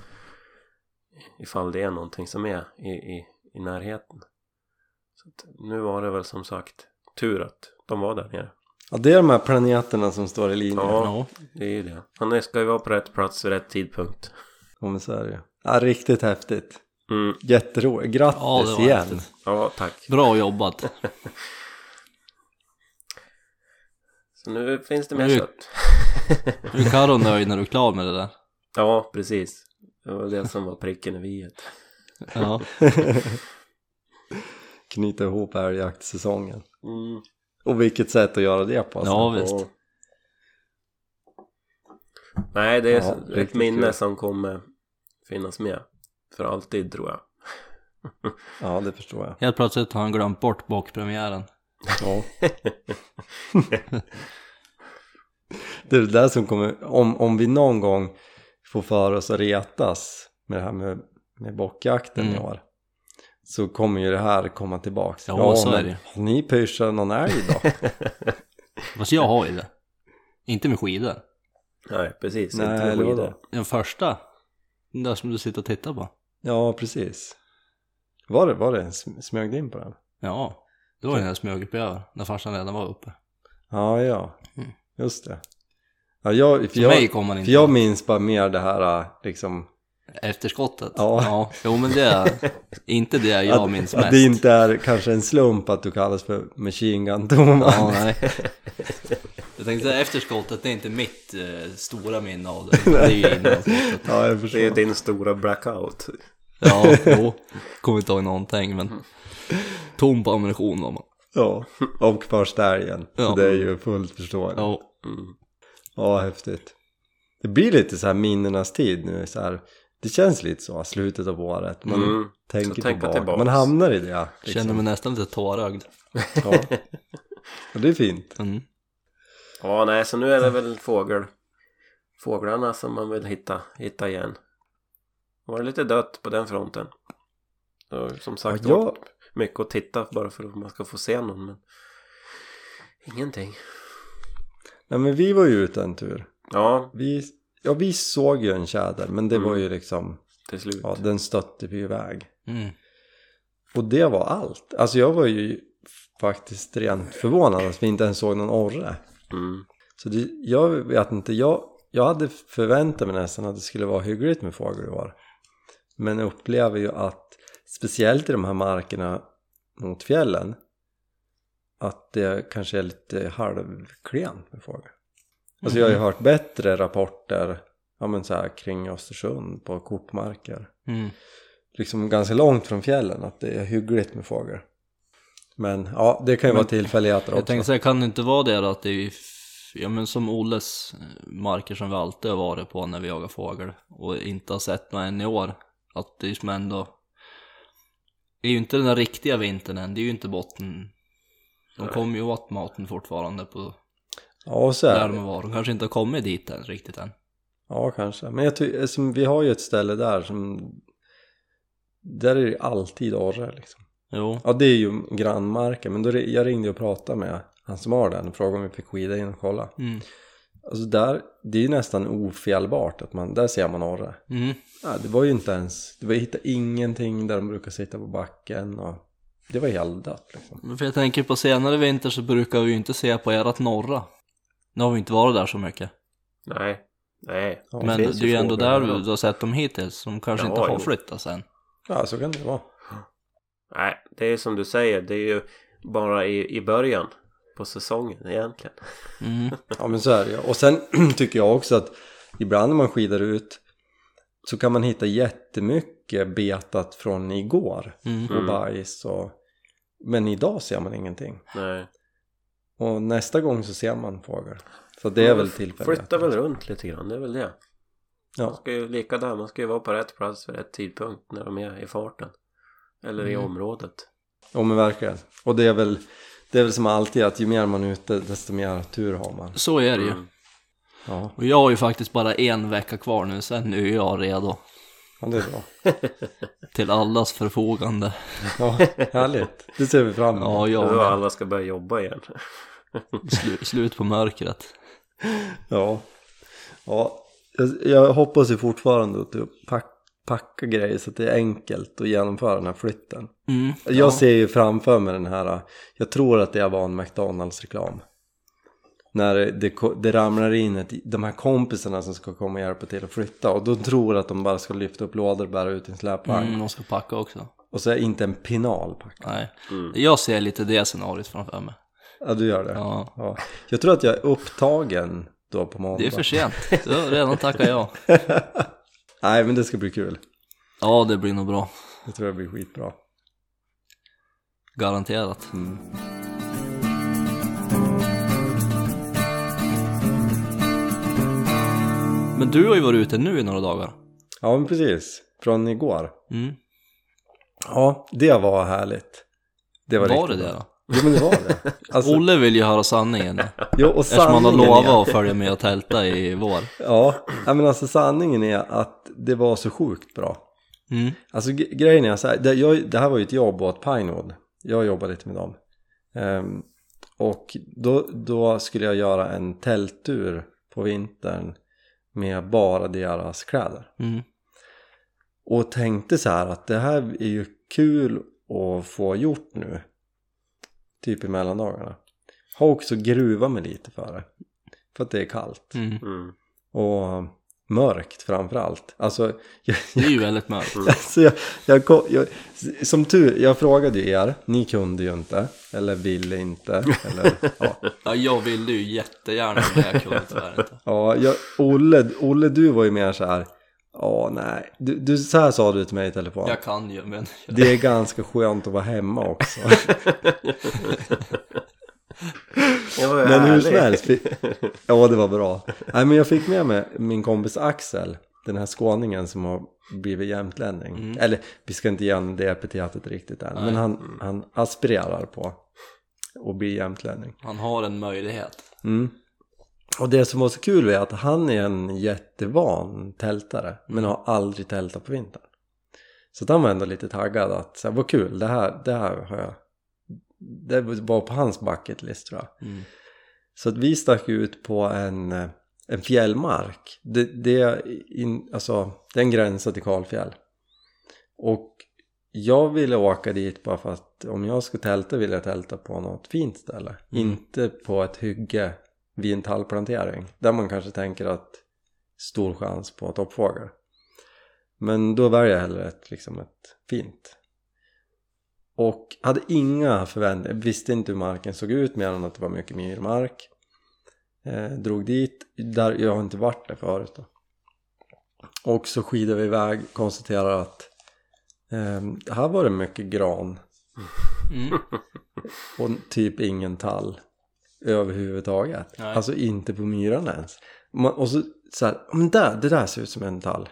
ifall det är någonting som är i, i, i närheten så att nu var det väl som sagt tur att de var där nere Ja, det är de här planeterna som står i linje. Ja. Det är ju det han ska ju vara på rätt plats vid rätt tidpunkt ju. Ja, riktigt häftigt. mm. Jätteroligt. Grattis Ja, det var igen. häftigt. ja tack Bra jobbat. *laughs* så nu finns det mer Nu- kött *laughs* Nu är Carro nöjd när du är klar med det där. ja precis det var det som var pricken i viet Ja. *laughs* Knyta ihop älgjaktsäsongen. mm. Och vilket sätt att göra det på. alltså. Ja, visst. Ja. Nej, det är Ja, ett minne kul. som kommer finnas med för alltid tror jag. *laughs* Ja, det förstår jag. Helt plötsligt har han glömt bort bakpremiären. Ja. *laughs* det är det där som kommer, om, om vi någon gång får för oss att retas med det här med, med bockjakten i Mm. år så kommer ju det här komma tillbaks. Ja, så är det. Har ni pyschat någon älg då? *laughs* Fast jag har ju det. Inte med skidor. Nej, precis. Nej, inte med skidor. Den första. Den där som du sitter och tittar på. Ja, precis. Var det, var det? Sm- Smög in på den? Ja. Det var ju den jag smög upp över. När farsan redan var uppe. Ja, ja. Mm. Just det. Ja, jag, för, För mig jag, kom man inte för jag minns bara mer det här liksom Efterskottet? Ja. ja. Jo men det är *laughs* inte det jag att, minns att mest. det inte är kanske en slump att du kallas för Machine Gun *laughs* Thomas. Ja, nej. Jag tänkte säga efterskottet, det är inte mitt eh, stora minne av det. Det är ju innan. Ja, jag Det förstår. är din stora blackout. Ja, jo. Kommer inte ihåg någonting men tom på ammunition var man. Ja, och första älgen. Så Ja. det är ju fullt förståeligt. Ja. Mm. häftigt. Det blir lite så här minnenas tid nu. Så här. Det känns lite så, slutet av året. Man Mm. tänker Så tillbaka. tillbaks. Man hamnar i det. Liksom. Känner mig nästan lite tårögd. Ja. Och det är fint. Mm. Ja, nej, så nu är det väl fågel, fåglarna som man vill hitta, hitta igen. Det var lite dött på den fronten. Och som sagt, Ja, jag- mycket att titta bara för att man ska få se någon, men ingenting. Nej men vi var ju ute en tur. Ja, Vi, ja, vi såg ju en tjäder. Men det Mm. var ju liksom, till slut. ja den stötte vi iväg. Mm. Och det var allt. Alltså jag var ju faktiskt rent förvånad att vi inte ens såg någon orre. Mm. Så det, jag vet inte, jag, jag hade förväntat mig nästan att det skulle vara hyggligt med fågel i år. Men upplever ju att speciellt i de här markerna mot fjällen att det kanske är lite halvklent med fågel. Alltså jag har ju hört bättre rapporter ja men så här kring Östersund på kortmarker. Mm. Liksom ganska långt från fjällen att det är hyggligt med fågel. Men ja, det kan ju Men vara tillfälligheter Jag också. tänkte säga, kan det inte vara det då att det är ja men som Olles eh, marker som vi alltid har varit på när vi jagar fågel och inte har sett något än i år. Att det är som ändå, det är ju inte den riktiga vintern än, det är ju inte botten. De Nej. kommer ju åt maten fortfarande på Ja, så där är de var. De kanske inte har kommit dit än, riktigt än. Ja, kanske. Men jag tycker, som, vi har ju ett ställe där som där är det alltid orre liksom. Jo, Ja, det är ju grannmarken, men då, jag ringde och pratade med han som har den och frågade om vi fick skida in och kolla. mm. Alltså där, det är ju nästan ofjällbart att man, där ser man orre. Mm. Ja, det var ju inte ens, det var, jag hittade ingenting där de brukar sitta på backen och det var helt dött liksom. Men för jag tänker på senare vinter så brukar vi ju inte se på ert norra. Nu har vi inte varit där så mycket. Nej, nej. Ja, Men det finns är ju ändå där du, du har sett dem hittills, som kanske Ja, inte har jo. flyttat sen. Ja, så kan det vara. Nej, det är som du säger, det är ju bara i, i början på säsongen egentligen. Mm. Ja men så är det ju. Och sen *clears throat* tycker jag också att ibland när man skidar ut så kan man hitta jättemycket betat från igår Mm. och bajs och men idag ser man ingenting. Nej. Och nästa gång så ser man fågel. Så det är väl tillfälligt. Flytta väl runt lite grann, det är väl det. Man Ja, ska ju lika där, man ska ju vara på rätt plats vid rätt tidpunkt när de är i farten. Eller i Mm. området. ja men verkligen. Och det är väl det är väl som alltid att ju mer man är ute desto mer tur har man. Så är det ju. Mm. Ja, Och jag har ju faktiskt bara en vecka kvar nu, sen är jag redo. ja det är bra. *laughs* Till allas förfogande. Ja, härligt. Det ser vi fram emot. Ja, Ja, jag med. alla ska börja jobba igen. Slu, slut på mörkret. Ja, ja. Jag, jag hoppas ju fortfarande att du pack, packar grejer så att det är enkelt att genomföra den här flytten. Mm. Jag ja. ser ju framför mig den här, jag tror att det var en McDonalds-reklam. När det, det ramlar in ett, de här kompisarna som ska komma och hjälpa till att flytta och då tror att de bara ska lyfta upp lådor och bära ut en släpvagn. Mm, de ska packa också. Och så är inte en pinal packad. Nej. Mm. Jag ser lite det scenariot framför mig. Ja, du gör det? Ja. Ja. Jag tror att jag är upptagen då på måndag. Det är för sent. Du har redan tackat ja. *laughs* Nej, men det ska bli kul. Ja, det blir nog bra. Jag tror det blir skitbra. Garanterat. Mm. Men du har ju varit ute nu i några dagar. Ja, men precis. Från igår. Mm. Ja, det var härligt. Det var, Var, det det då? Jo, men det var det. *laughs* Alltså, Olle vill ju höra sanningen nu. jo, och Eftersom han har sanningen lovat är, att följa med och tälta i vår. Ja, men alltså sanningen är att det var så sjukt bra. Mm. Alltså grejen är så här, det, jag, det här var ju ett jobb åt Pinewood. Jag jobbade lite med dem. Ehm, och då, då skulle jag göra en tälttur på vintern med bara deras kläder. Mm. Och tänkte så här att det här är ju kul att få gjort nu. Typ i mellandagarna. Har också gruvat mig lite för det. För att det är kallt. Mm. Mm. Och mörkt framförallt. Alltså, jag, Det är ju väldigt mörkt. *laughs* alltså jag, jag, jag, som tur, jag frågade ju er, ni kunde ju inte, eller ville inte, eller ja. *laughs* Ja, jag ville ju jättegärna men jag kunde tyvärr inte. Ja, jag, Olle, Olle, du var ju mer så här, Ja, nej. Du, du, så här sa du till mig i telefon. Jag kan ju men... Det är ganska skönt att vara hemma också. *laughs* Men hur som helst. Ja, det var bra. Nej, men jag fick med mig min kompis Axel. Den här skåningen som har blivit jämtlänning. Mm. Eller vi ska inte ge honom det epitetet riktigt än. Men Nej. han, han aspirerar på att bli jämtlänning. Han har en möjlighet. Mm. Och det som var så kul är att han är en jättevan tältare men har aldrig tältat på vintern. Så han var ändå lite taggad att så här, vad kul, det här, det här har jag det var på hans bucket list tror jag. Mm. Så att vi stack ut på en, eh, en fjällmark. Det, det, är in, alltså, det är en gränsa till Karlfjäll. Och jag ville åka dit bara för att om jag ska tälta vill jag tälta på något fint ställe. Inte på ett hygge vid en tallplantering. Där man kanske tänker att stor chans på toppfågel. Men då väljer jag hellre ett, liksom ett fint. Och hade inga förväntningar, visste inte hur marken såg ut mer än att det var mycket myrmark. Eh, drog dit, där, jag har inte varit där förut då. Och så skidade vi iväg, konstaterar att eh, här var det mycket gran Mm. *laughs* och typ ingen tall överhuvudtaget. Nej. Alltså inte på myran ens. Och så, så här, men där, det där ser ut som en tall.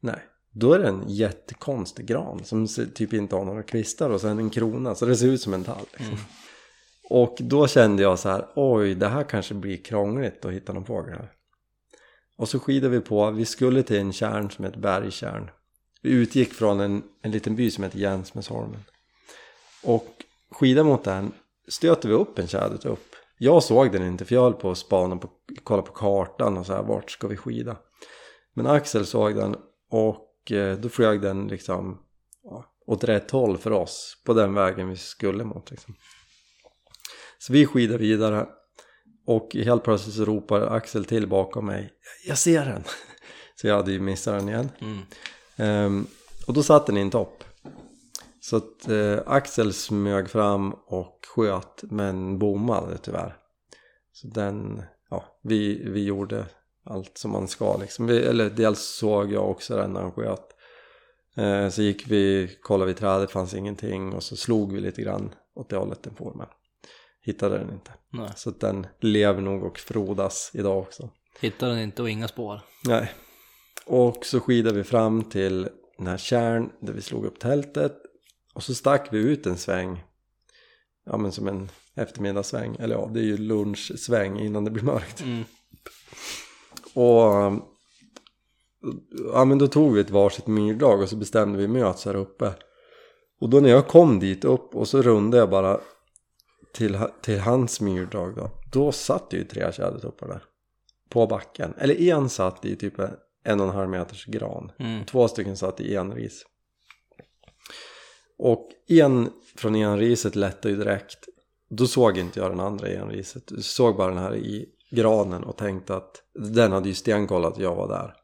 Nej, då är det en jättekonstig gran som typ inte har några kvistar och sen en krona så det ser ut som en tall. Liksom. Mm. Och då kände jag så här, oj det här kanske blir krångligt att hitta någon fågel här. Och så skidade vi på, vi skulle till en kärn som heter Bergkärn. Vi utgick från en, en liten by som heter Jänsmäsholmen. Och skidade mot den stöter vi upp en tjädertupp. Jag såg den inte för jag höll på att spana på, kolla på kartan och så här, vart ska vi skida? Men Axel såg den och eh, då flög den liksom åt rätt håll för oss på den vägen vi skulle mot liksom. Så vi skidar vidare och helt plötsligt så ropar Axel till bakom mig Jag ser den! *laughs* Så jag hade ju missat den igen. Mm. Ehm, och då satt den i en topp. Så att eh, Axel smög fram och sköt men bommade tyvärr. Så den, ja, vi, vi gjorde allt som man ska liksom. Vi, eller dels såg jag också den när han sköt. Eh, så gick vi, kollade vid trädet, fanns ingenting och så slog vi lite grann åt det hållet den for men hittade den inte. Nej. Så att den lever nog och frodas idag också. Hittar den inte och inga spår. Nej. Och så skidade vi fram till den här kärn där vi slog upp tältet. Och så stack vi ut en sväng. Ja men som en eftermiddagssväng. Eller ja, det är ju lunchsväng innan det blir mörkt. Mm. Och ja men då tog vi ett varsitt myrdrag och så bestämde vi möts här uppe. Och då när jag kom dit upp och så rundade jag bara till, till hans myrdrag då. Då satt ju tre tjädertuppar där. På backen. Eller en satt i typ en och en halv meters gran. Mm. Två stycken satt i enris. Och en från enriset lättade ju direkt. Då såg inte jag den andra enriset. Jag såg bara den här i granen och tänkte att den hade ju stenkollat att jag var där.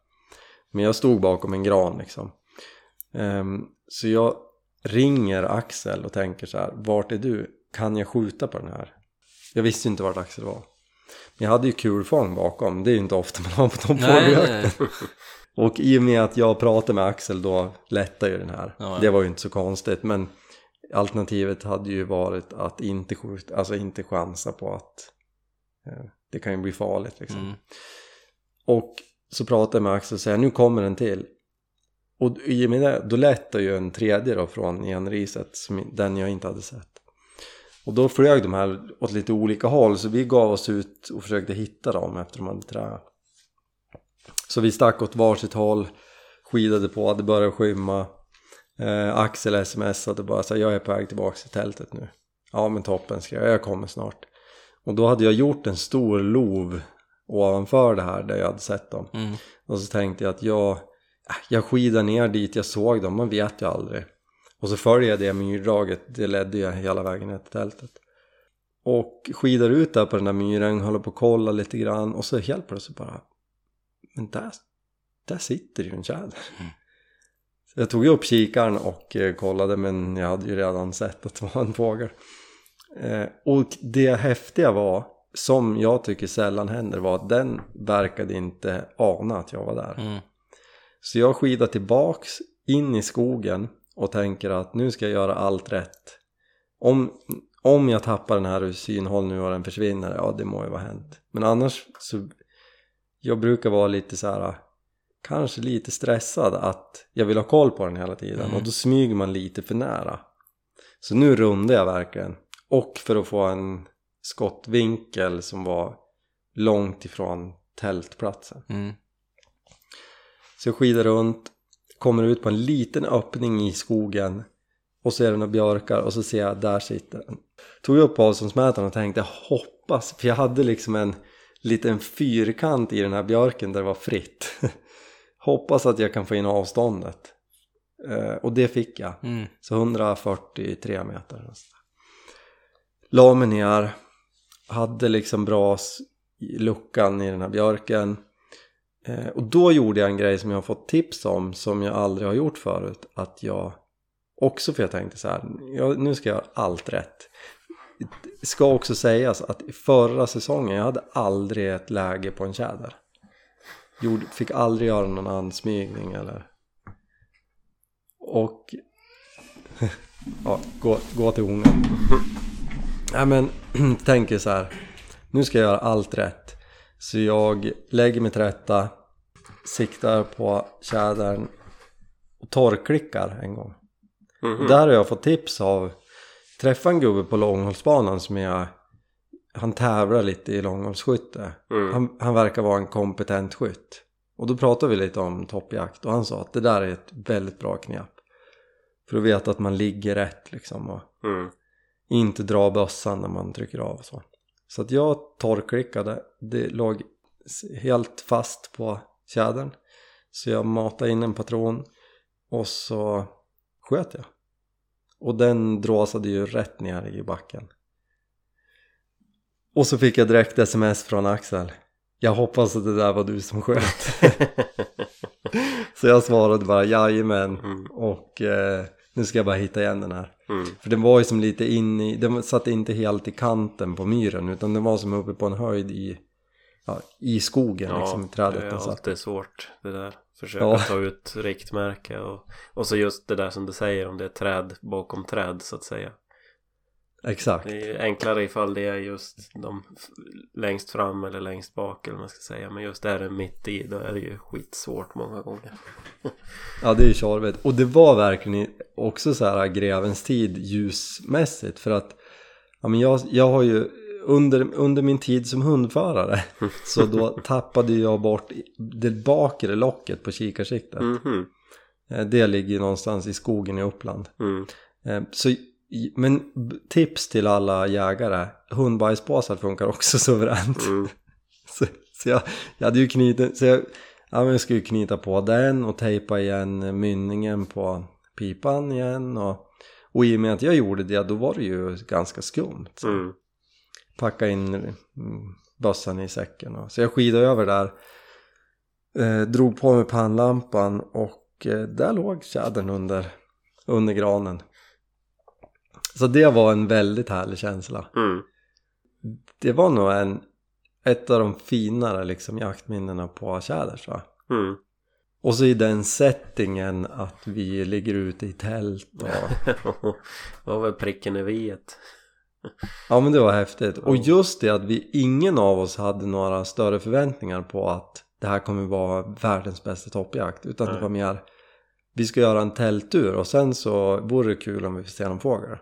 Men jag stod bakom en gran liksom. Ehm, så jag ringer Axel och tänker så här, vart är du? Kan jag skjuta på den här? Jag visste ju inte vart Axel var. Men jag hade ju kulfång bakom, det är ju inte ofta man har på de fågeljakten. *laughs* Och i och med att jag pratade med Axel då lättade ju den här. Ja, ja. Det var ju inte så konstigt men alternativet hade ju varit att inte skjuta, alltså inte chansa på att eh, det kan ju bli farligt liksom. Mm. Och så pratade jag med Axel och sa nu kommer en till. Och i och med det, då lättade ju en tredje då från enriset, som, den jag inte hade sett. Och då flög de här åt lite olika håll så vi gav oss ut och försökte hitta dem efter de hade trä. Så vi stack åt varsitt håll, skidade på, det började skymma. Eh, Axel smsade bara så jag är på väg tillbaka till tältet nu. Ja men toppen skrev jag, jag kommer snart. Och då hade jag gjort en stor lov ovanför det här där jag hade sett dem. Mm. Och så tänkte jag att jag, äh, jag skidar ner dit jag såg dem, man vet ju aldrig. Och så följer jag det myrdraget, det ledde jag hela vägen ner till tältet. Och skidar ut där på den där myren, håller på att kolla lite grann och så helt plötsligt bara, men där, där sitter ju en tjäder. Så jag tog upp kikaren och eh, kollade men jag hade ju redan sett att det var en fågel. Eh, och det häftiga var, som jag tycker sällan händer, var att den verkade inte ana att jag var där. Mm. Så jag skidar tillbaks in i skogen och tänker att nu ska jag göra allt rätt. Om, om jag tappar den här ur synhåll nu och den försvinner, ja det må ju vara hänt. Men annars så, jag brukar vara lite så här kanske lite stressad att jag vill ha koll på den hela tiden Mm. och då smyger man lite för nära. Så nu rundade jag verkligen. Och för att få en skottvinkel som var långt ifrån tältplatsen. Mm. Så jag skidar runt, kommer ut på en liten öppning i skogen och så är det några björkar och så ser jag där sitter den. Tog upp avståndsmätaren och tänkte hoppas, för jag hade liksom en liten fyrkant i den här björken där det var fritt. *laughs* hoppas att jag kan få in avståndet. Eh, och det fick jag. Mm. Så 143 meter. eller så. La mig ner, hade liksom bra i luckan i den här björken. Eh, och då gjorde jag en grej som jag har fått tips om som jag aldrig har gjort förut. Att jag också, för jag tänkte så här, jag, nu ska jag göra allt rätt. Det ska också sägas att förra säsongen, jag hade aldrig ett läge på en tjäder. Gjorde, fick aldrig göra någon ansmygning eller och *laughs* ja, gå, gå till ungen. Nej men *clears throat* tänker så här. Nu ska jag göra allt rätt. Så jag lägger mig till rätta, siktar på tjädern och torrklickar en gång. Mhm. Där har jag fått tips av Träffa en gubbe på långhållsbanan som jag Han tävlar lite i långhållsskytte Mm. han, han verkar vara en kompetent skytt Och då pratade vi lite om toppjakt och han sa att det där är ett väldigt bra knep För att veta att man ligger rätt liksom och Mm. Inte dra bössan när man trycker av och så. Så att jag torrklickade, det låg helt fast på tjädern. Så jag matade in en patron och så sköt jag. Och den dråsade ju rätt ner i backen. Och så fick jag direkt sms från Axel. Jag hoppas att det där var du som sköt. *laughs* *laughs* Så jag svarade bara jajamän. Mm. och eh, nu ska jag bara hitta igen den här Mm. för den var ju som lite in i, den satt inte helt i kanten på myren utan den var som uppe på en höjd i, ja, i skogen liksom i trädet det är alltid svårt det där. Försöka Ja. ta ut riktmärke och, och så just det där som du säger om det är träd bakom träd så att säga. Exakt. Det är ju enklare ifall det är just de längst fram eller längst bak eller vad man ska säga. Men just där är mitt i då är det ju skitsvårt många gånger. *laughs* Ja det är ju tjorvigt. Och det var verkligen också så här grevens tid ljusmässigt för att ja, men jag, jag har ju under, under min tid som hundförare *laughs* så då tappade jag bort det bakre locket på kikarsiktet. Mhm. Eh, Det ligger någonstans i skogen i Uppland. Mm. Eh, Så, men tips till alla jägare, hundbajspåsar funkar också *laughs* suveränt. Mm. *laughs* Så, så jag, jag hade ju knutit, så jag, ja, men jag skulle knyta på den och tejpa igen mynningen på pipan igen och, och i och med att jag gjorde det då var det ju ganska skumt. Mm. Packa in mm, bössan i säcken och, så jag skidade över där, eh, drog på mig pannlampan och eh, där låg tjädern under, under granen. Så det var en väldigt härlig känsla. Mm. Det var nog en, ett av de finare liksom jaktminnena på tjäder tror jag. Mm. Och så i den settingen att vi ligger ute i tält och det *laughs* var väl pricken över iet. ja men det var häftigt. Och just det att vi, ingen av oss hade några större förväntningar på att det här kommer vara världens bästa toppjakt. Utan det Nej. var mer, vi ska göra en tälttur och sen så vore det kul om vi får se någon fågel.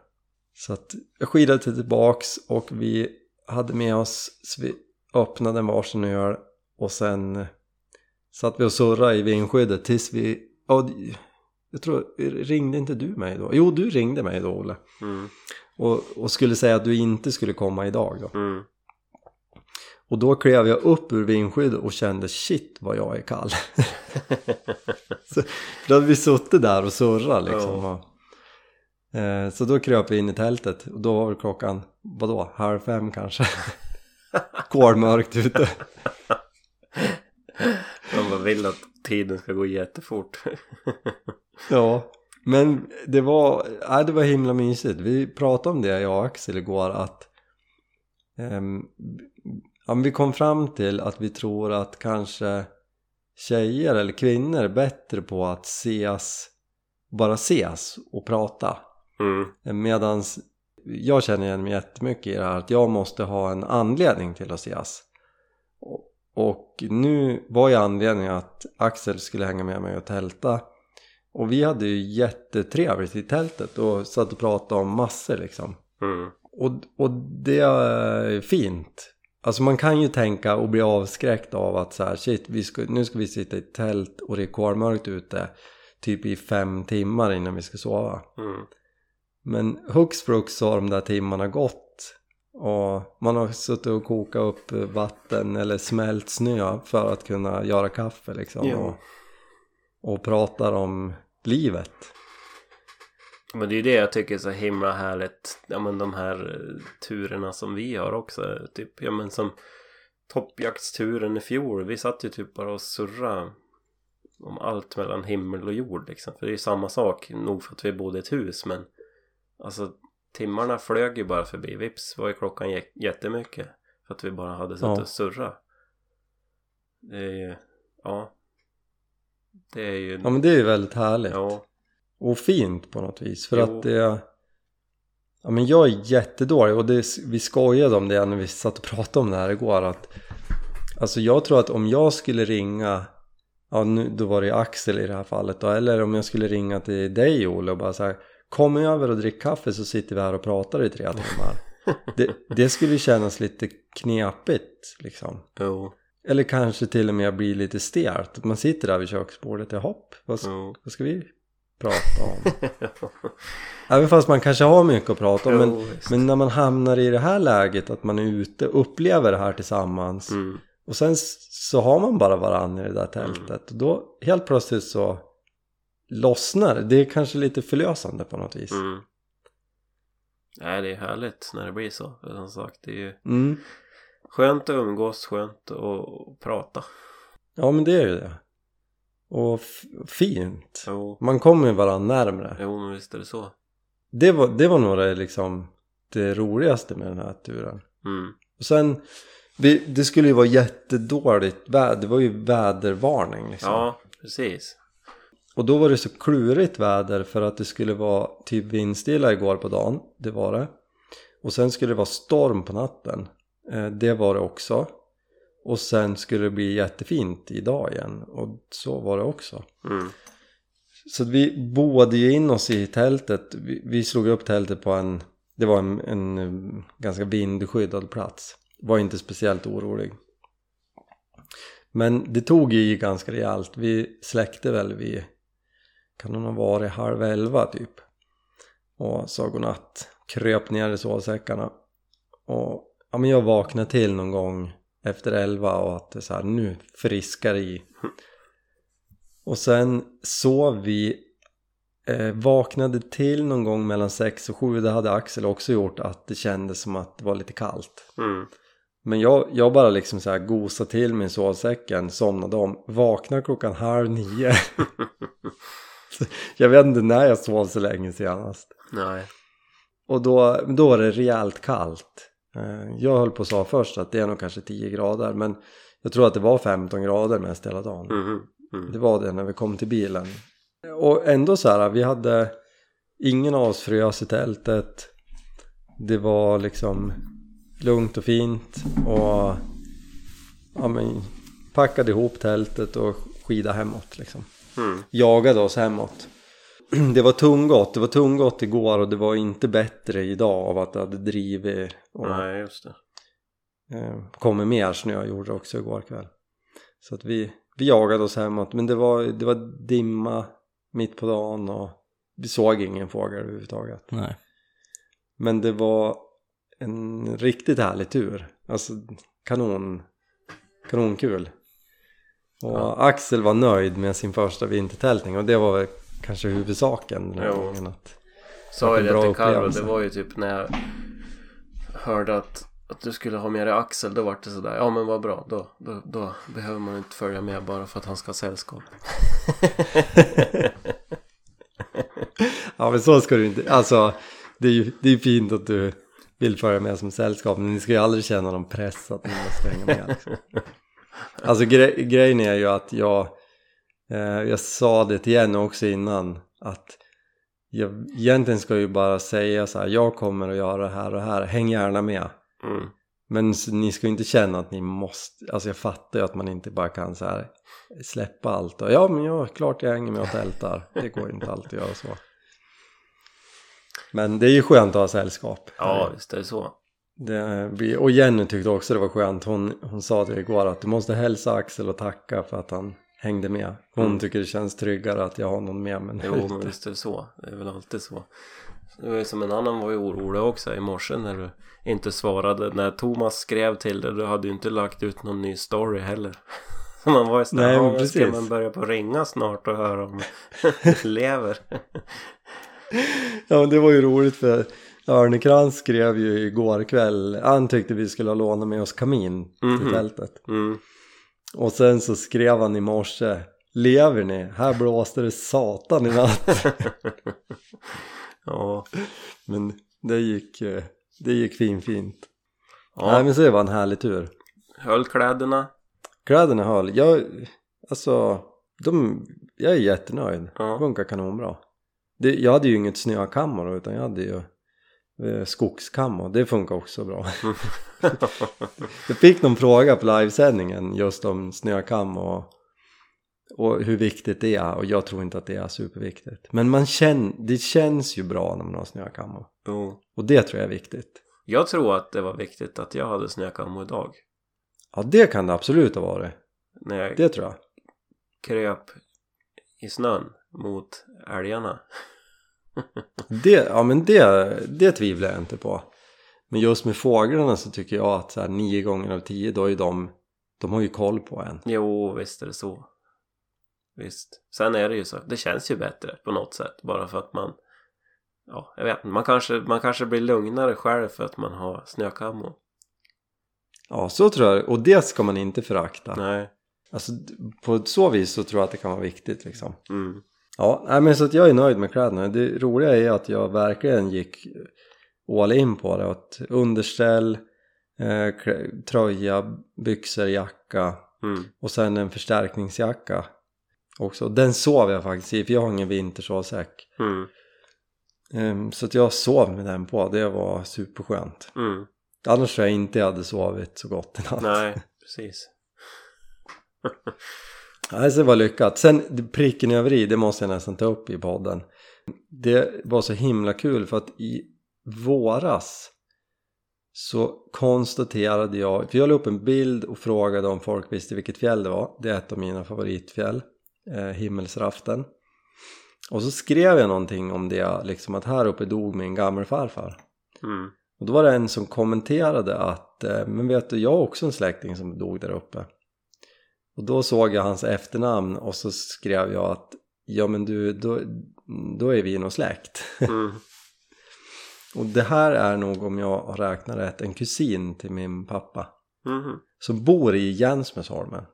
Så att jag skidade tillbaks och vi hade med oss, så vi öppnade en varsin öl och sen satt vi och surrade i vindskyddet tills vi, ja, jag tror, ringde inte du mig då? Jo, du ringde mig då Olle. Mm. Och, och skulle säga att du inte skulle komma idag då. Mm. Och då klev jag upp ur vindskyddet och kände shit vad jag är kall. *laughs* så, då hade vi suttit där och surrat liksom. Eh, så då kröp vi in i tältet och då var klockan, vadå, halv fem kanske. *laughs* Kolmörkt ute. Bara vill att tiden ska gå jättefort. *laughs* Ja, men det var, nej, det var himla mysigt. Vi pratade om det jag och Axel igår att men vi kom fram till att vi tror att kanske tjejer eller kvinnor bättre på att ses, bara ses och prata. Mm. Medans jag känner igen mig jättemycket i det här att jag måste ha en anledning till att ses. Och, nu var ju anledningen att Axel skulle hänga med mig och tälta. Och vi hade ju jättetrevligt i tältet och satt och pratade om massor liksom. Mm. Och, och det är fint. Alltså man kan ju tänka och bli avskräckt av att så här, shit, vi ska, nu ska vi sitta i tält och det är kolmörkt ute typ i fem timmar innan vi ska sova. Mm. Men hux flux så har de där timmarna gått och man har suttit och kokat upp vatten eller smält snö för att kunna göra kaffe liksom Ja. och, och pratar om livet. Men det är ju det jag tycker är så himla härligt. Ja men de här eh, turerna som vi har också. Typ, ja men som toppjaktsturen i fjol. Vi satt ju typ bara och surra om allt mellan himmel och jord liksom. För det är ju samma sak. Nog för att vi bodde i ett hus men alltså timmarna flög ju bara förbi. Vips var ju klockan jä- jättemycket. För att vi bara hade suttit Ja. och surra. Det är ju, ja. Det är ju, Ja men det är ju väldigt härligt. ja. och fint på något vis. För Jo. att det... Ja men jag är jättedålig och det, vi skojade om det när vi satt och pratade om det här igår att Alltså jag tror att om jag skulle ringa Ja nu, då var det ju Axel i det här fallet då Eller om jag skulle ringa till dig Olle och bara så här Kom över och drick kaffe så sitter vi här och pratar i tre timmar det, det skulle kännas lite knepigt liksom Jo. Eller kanske till och med bli lite stelt Man sitter där vid köksbordet, ja hopp vad, Jo. vad ska vi prata om? *laughs* Även fast man kanske har mycket att prata om men, Jo, visst. men när man hamnar i det här läget att man är ute och upplever det här tillsammans Mm. och sen så har man bara varandra i det där tältet och då helt plötsligt så lossnar det. Är kanske lite förlösande på något vis. Mm. Nej, det är härligt när det blir så. Som sagt, det är ju Mm. skönt att umgås, skönt att prata. Ja men det är ju det. Och fint. Jo, Man kommer ju varandra närmre. jo men visst är det så. Det var, det var nog det, liksom det roligaste med den här turen. Mm. Och sen, vi, det skulle ju vara jättedåligt väder, det var ju vädervarning liksom. Ja, precis. Och då var det så klurigt väder för att det skulle vara typ vindstilla igår på dagen, det var det. Och sen skulle det vara storm på natten, eh, det var det också. Och sen skulle det bli jättefint idag igen, och så var det också. Mm. Så vi boade ju in oss i tältet, vi, vi slog upp tältet på en, det var en, en eh, ganska vindskyddad plats. Var inte speciellt orolig. Men det tog ju i ganska rejält, vi släckte väl vid, kan nog ha varit halv elva typ. Och sa godnatt, kröp ner i sovsäckarna. Och ja men jag vaknade till någon gång efter elva och att det så här, nu friskar i. Och sen sov vi, eh, vaknade till någon gång mellan sex och sju, det hade Axel också gjort, att det kändes som att det var lite kallt. Mm. Men jag, jag bara liksom så här gosade till min sovsäcken, somnade om, vaknade klockan halv nio. *laughs* *laughs* Jag vet inte när jag sov så länge senast. Nej. Och då, då var det rejält kallt. Eh, Jag höll på att säga först att det är nog kanske 10 grader, men jag tror att det var 15 grader mest hela dagen. Mhm. Mm. Det var det när vi kom till bilen. Och ändå så här, vi hade ingen av oss frös i tältet. Det var liksom lugnt och fint och ja, men, packade ihop tältet och skida hemåt liksom. Mm. Jagade oss hemåt. *clears throat* Det var tunggott, det var tunggott igår och det var inte bättre idag av att det hade drivit och Nej, just det. eh, kommer mer snö gjorde också igår kväll. Så att vi, vi jagade oss hemåt men det var, det var dimma mitt på dagen och vi såg ingen fågel överhuvudtaget. Nej. Men det var en riktigt härlig tur. Alltså kanon, kanonkul. Och. Axel var nöjd med sin första vintertältning och det var väl kanske huvudsaken den här Jo. gången. Att, Sa ju det till Carro, det var ju typ när jag hörde att, att du skulle ha med dig Axel, då var det sådär, ja men vad bra, då, då, då behöver man inte följa med bara för att han ska ha sällskap. *laughs* ja men så ska du inte, alltså det är ju det är fint att du vill följa med som sällskap men ni ska ju aldrig känna någon press att ni måste hänga med. Liksom. *laughs* Alltså gre grejen är ju att jag, eh, jag sa det till Jenny också innan att jag egentligen ska ju bara säga så här, jag kommer att göra det här och det här, häng gärna med. Mm. Men ni ska ju inte känna att ni måste, alltså jag fattar ju att man inte bara kan så här släppa allt och ja men ja, klart jag hänger med och tältar. Det går ju inte alltid att göra så. Men det är ju skönt att ha sällskap. Ja, visst är det så. Det, och Jenny tyckte också det var skönt. Hon, hon sa till igår att du måste hälsa Axel och tacka för att han hängde med. Hon Mm. tycker det känns tryggare att jag har någon med mig. Jo, men visst är det så. Det är väl alltid så. Det var ju som en annan var ju orolig också i morse när du inte svarade. När Thomas skrev till dig, du hade ju inte lagt ut någon ny story heller. *laughs* Så man var ju sådär, Nej, ska man börja på ringa snart och höra om du *laughs* *laughs* lever? Ja men det var ju roligt för Örnekrans skrev ju igår kväll, han tyckte vi skulle ha lånat med oss kamin till Mhm. tältet. Mm. Och sen så skrev han i morse, lever ni? Här blåste det satan i natt. *laughs* ja. men det gick, eh, det gick fin fint. ja. Nej men så det var en härlig tur. Höll kläderna? Kläderna höll, jag, alltså, de, jag är jättenöjd. Ja. Funkar kanonbra. Det, jag hade ju inget snökammo då, utan jag hade ju eh, skogskammo. Det funkar också bra. *laughs* *laughs* Jag fick någon fråga på livesändningen just om snökam och, och hur viktigt det är och jag tror inte att det är superviktigt. Men man känner, det känns ju bra när man har snökam och, jo. och det tror jag är viktigt. Jag tror att det var viktigt att jag hade snökammo idag. Ja det kan det absolut ha varit. När jag Det tror jag. kröp i snön mot älgarna. Det, ja men det, det tvivlar jag inte på. Men just med fåglarna så tycker jag att så här, nio gånger av tio då är de, de har ju koll på en. Jo, visst är det så. Visst. Sen är det ju så. Det känns ju bättre på något sätt. Bara för att man... Ja, jag vet inte. Man kanske, man kanske blir lugnare själv för att man har snökammo. Ja så tror jag, och det ska man inte förakta. Nej. Alltså på så vis så tror jag att det kan vara viktigt liksom. Mm. Ja, men så att jag är nöjd med kläderna. Det roliga är att jag verkligen gick all in på det. Att underställ, eh, tröja, byxor, jacka Mm. och sen en förstärkningsjacka också. Den sov jag faktiskt i för jag har ingen vintersovsäck. Mm. Ehm, så att jag sov med den på. Det var superskönt. Mm. Annars tror jag inte jag hade sovit så gott i natt. Nej, *laughs* precis. *laughs* Nej, så det var lyckat. Sen pricken över i, det måste jag nästan ta upp i podden. Det var så himla kul för att i våras så konstaterade jag, för jag la upp en bild och frågade om folk visste vilket fjäll det var. Det är ett av mina favoritfjäll, eh, Himmelsraften. Och så skrev jag någonting om det, liksom att här uppe dog min gammelfarfar. Mm. Och då var det en som kommenterade att eh, men vet du, jag har också en släkting som dog där uppe. Och då såg jag hans efternamn och så skrev jag att ja men du, då, då är vi nog släkt. Mm. *laughs* och det här är nog om jag har räknat rätt en kusin till min pappa. Mhm. Som bor i Jänsmäsholmen.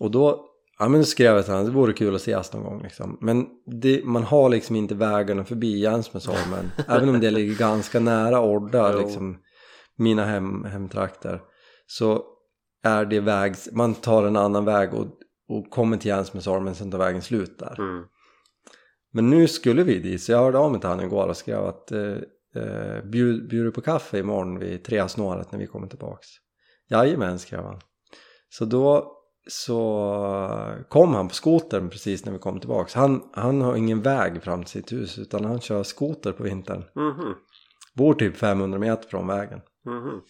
Och då, ja men skrev jag till honom, det vore kul att ses någon gång liksom. Men det, man har liksom inte vägarna förbi Jänsmäsholmen. *laughs* även om det ligger ganska nära Orda, liksom mina hem, hemtrakter. Så är det vägs, man tar en annan väg och, och kommer till Jänsmäsholmen, sen tar vägen slut där. Mm. Men nu skulle vi dit, så jag hörde av mig till honom igår och skrev att eh, eh, bjud, bjuder på kaffe imorgon vid tresnåret när vi kommer tillbaks. Jajamän, skrev han. Så då så kom han på skotern precis när vi kom tillbaks. Han, han har ingen väg fram till sitt hus utan han kör skoter på vintern. Mhm. Bor typ 500 meter från vägen. Mhm.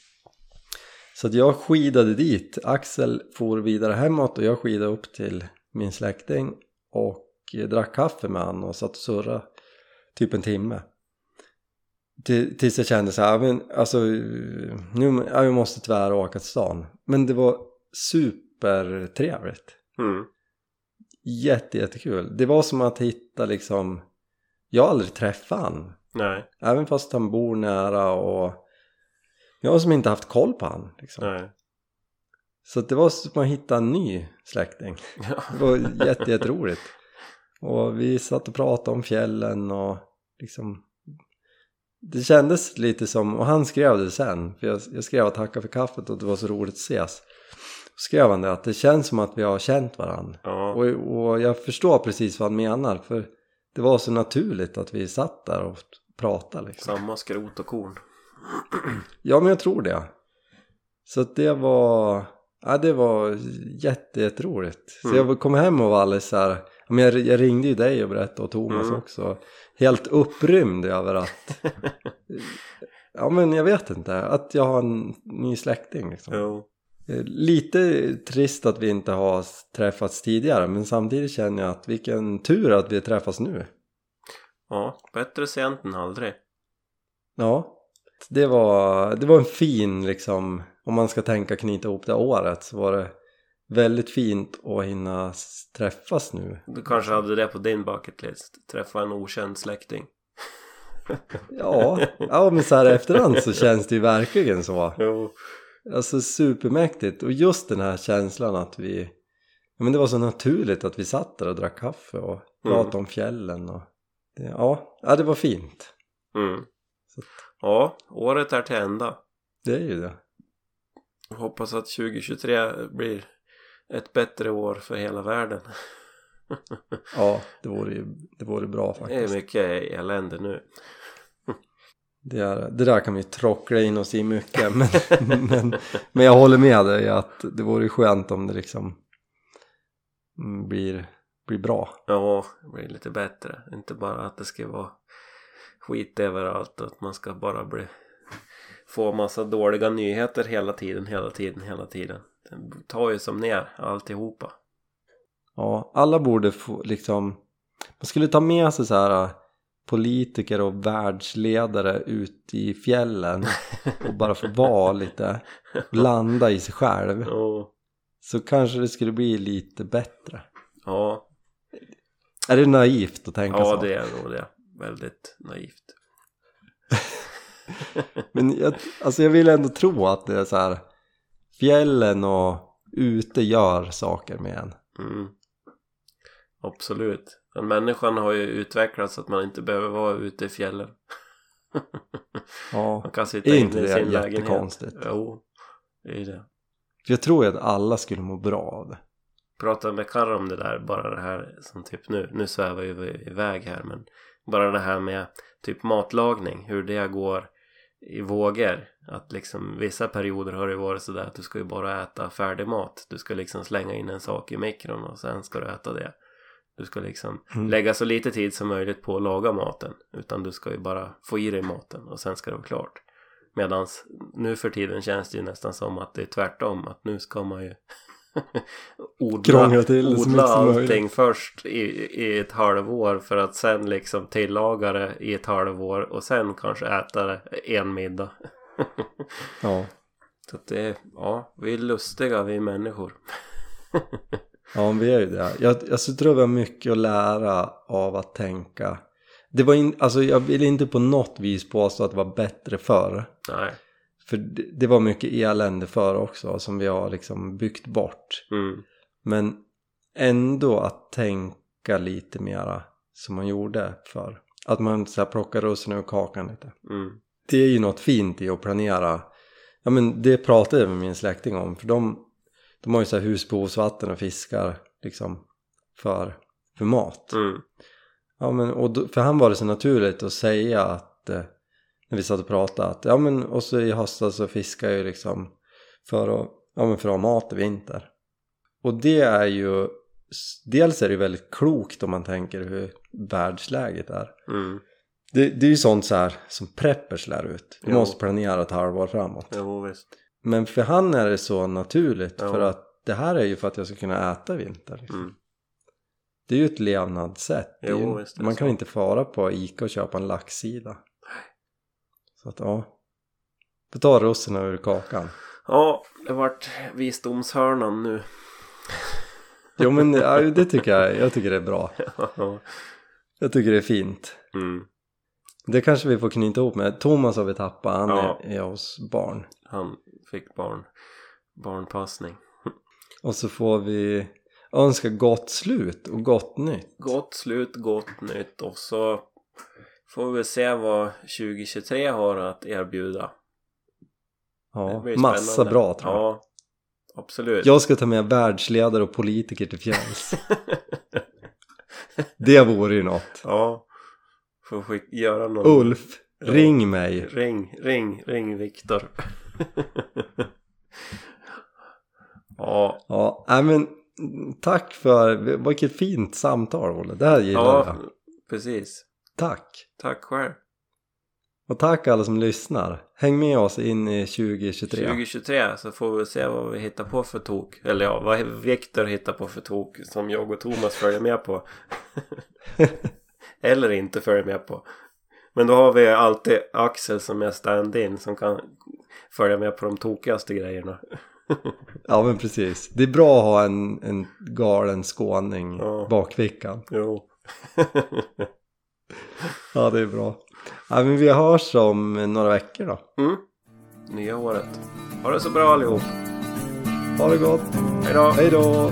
Så jag skidade dit. Axel for vidare hemåt och jag skidade upp till min släkting och drack kaffe med han och satt och surrade typ en timme. Till- Tills jag kände så här, men alltså nu, ja, vi måste tyvärr åka till stan. Men det var supertrevligt. Mm. Jätte, jättekul. Det var som att hitta liksom, jag har aldrig träffat han. Nej. Även fast han bor nära och jag som inte haft koll på han. Liksom. Nej. Så det var som att hitta en ny släkting. Ja. *laughs* Det var jätte, jätteroligt. Och vi satt och pratade om fjällen och liksom det kändes lite som, och han skrev det sen, för jag, jag skrev att tacka för kaffet och det var så roligt att ses. skrev han det att det känns som att vi har känt varandra. Ja. Och, och jag förstår precis vad han menar för det var så naturligt att vi satt där och pratade liksom. Samma skrot och korn. Ja men jag tror det. Så att det var, ja det var jätte, jätteroligt. Så Mm. jag kom hem och var alldeles så här, men jag, jag ringde ju dig och berättade och Thomas Mm. också. Helt upprymd över att, ja men jag vet inte, att jag har en ny släkting liksom. Jo. Eh, Lite trist att vi inte har träffats tidigare men samtidigt känner jag att vilken tur att vi träffas nu. Ja, bättre sent än aldrig. Ja, det var, det var en fin liksom, om man ska tänka knyta ihop det året så var det väldigt fint att hinna träffas nu. Du kanske hade det på din bucket list. Träffa en okänd släkting. *laughs* Ja, ja men så här efterhand så känns det ju verkligen så. Jo. Alltså supermäktigt och just den här känslan att vi, ja men det var så naturligt att vi satt där och drack kaffe och pratade om fjällen och det, ja, ja det var fint. Mm. Så- Ja, året är till ända. Det är ju det. Hoppas att 2023 blir ett bättre år för hela världen. *laughs* Ja, det vore ju det vore bra Det är faktiskt. mycket elände nu. Det, är, det där kan vi trockla in oss i mycket men, *laughs* men, men jag håller med dig att det vore skönt om det liksom blir, blir bra. Ja, det blir lite bättre. Inte bara att det ska vara skit överallt och att man ska bara bli få massa dåliga nyheter hela tiden, hela tiden, hela tiden. Det tar ju som ner alltihopa. Ja, alla borde få liksom man skulle ta med sig så här äh, politiker och världsledare ut i fjällen *laughs* och bara få vara lite landa i sig själv Ja, så kanske det skulle bli lite bättre. ja, Är det naivt att tänka ja så? det är nog det. Väldigt naivt. *laughs* Men jag, alltså jag vill ändå tro att det är så här fjällen och ute gör saker med en. Mm. Absolut. Men människan har ju utvecklats så att man inte behöver vara ute i fjällen. *laughs* Ja, Man kan sitta Är inte i det lägenhet. jättekonstigt? Jo, det är det. för jag tror ju att alla skulle må bra av det. Pratade med Karra om det där, bara det här som typ nu, nu svävar vi iväg här men bara det här med typ matlagning, hur det går i vågor. Att liksom vissa perioder har det varit sådär att du ska ju bara äta färdig mat. Du ska liksom slänga in en sak i mikron och sen ska du äta det. Du ska liksom Mm. lägga så lite tid som möjligt på att laga maten. Utan du ska ju bara få i dig maten och sen ska det vara klart. Medans nu för tiden känns det ju nästan som att det är tvärtom. Att nu ska man ju *laughs* odla, till odla allting först i, i ett halvår. För att sen liksom tillaga det i ett halvår. Och sen kanske äta det en middag. *laughs* Ja, Så att det är, ja, vi är lustiga vi människor. *laughs* ja vi är ju det. Jag, alltså, jag tror vi har mycket att lära av att tänka. Det var in, alltså jag vill inte på något vis påstå att det var bättre förr. Nej. För det, var mycket elände förr också som vi har liksom byggt bort. Mm. Men ändå att tänka lite mera som man gjorde förr. Att man så här plockar russinen ur kakan lite. Mm. Det är ju något fint i att planera. Ja men det pratade jag med min släkting om. För de, de har ju så här husbehovsvatten och fiskar liksom för, för mat. Mm. Ja men och då, för han var det så naturligt att säga att eh, när vi satt och pratade att ja men och så i höstas så fiskar jag ju liksom för att, ja men för att ha mat i vinter. Och det är ju dels är det väldigt klokt om man tänker hur världsläget är. Mm. Det, det är ju sånt så här som preppers lär ut. Du Jo. måste planera ett halvår framåt. Jo visst. Men för han är det så naturligt Ja. för att det här är ju för att jag ska kunna äta i vinter. Liksom. Mm. Det är ju ett levnadssätt. Jo, ju, man kan så. inte fara på Ica och köpa en laxsida. Så att ja. Du tar russinen ur kakan. Ja, det vart visdomshörnan nu. *laughs* Jo men ja, det tycker jag, jag tycker det är bra. *laughs* Jag tycker det är fint. mm. Det kanske vi får knyta ihop med. Thomas har vi tappat, han Ja. är, är hos barn. Han fick barn. Barnpassning. Och så får vi önska gott slut och gott nytt. Gott slut, gott nytt och så får vi se vad 2023 har att erbjuda. Ja, massa bra tror jag. Ja, absolut. Jag ska ta med världsledare och politiker till fjälls. Det vore ju något. *laughs* Ja. Får skick- göra någon... Ulf, Ja. ring mig. Ring, ring, ring Viktor. *laughs* ja, Ja, nej men tack för, vilket fint samtal Olle. Det här gillar ja, jag. precis. Tack. Tack själv. Och tack alla som lyssnar. Häng med oss in i 2023. 2023 så får vi se vad vi hittar på för tok. Eller ja, vad Viktor hittar på för tok som jag och Thomas följer med på. *laughs* Eller inte följer med på. Men då har vi alltid Axel som är stand-in som kan följa med på de tokigaste grejerna. Ja men precis. Det är bra att ha en, en galen skåning Ja. bakfickan. Jo. *laughs* Ja det är bra. Ja men vi hörs om några veckor då. Mm. Nya året. Ha det så bra allihop. Ha det gott. Hej då. Hej då.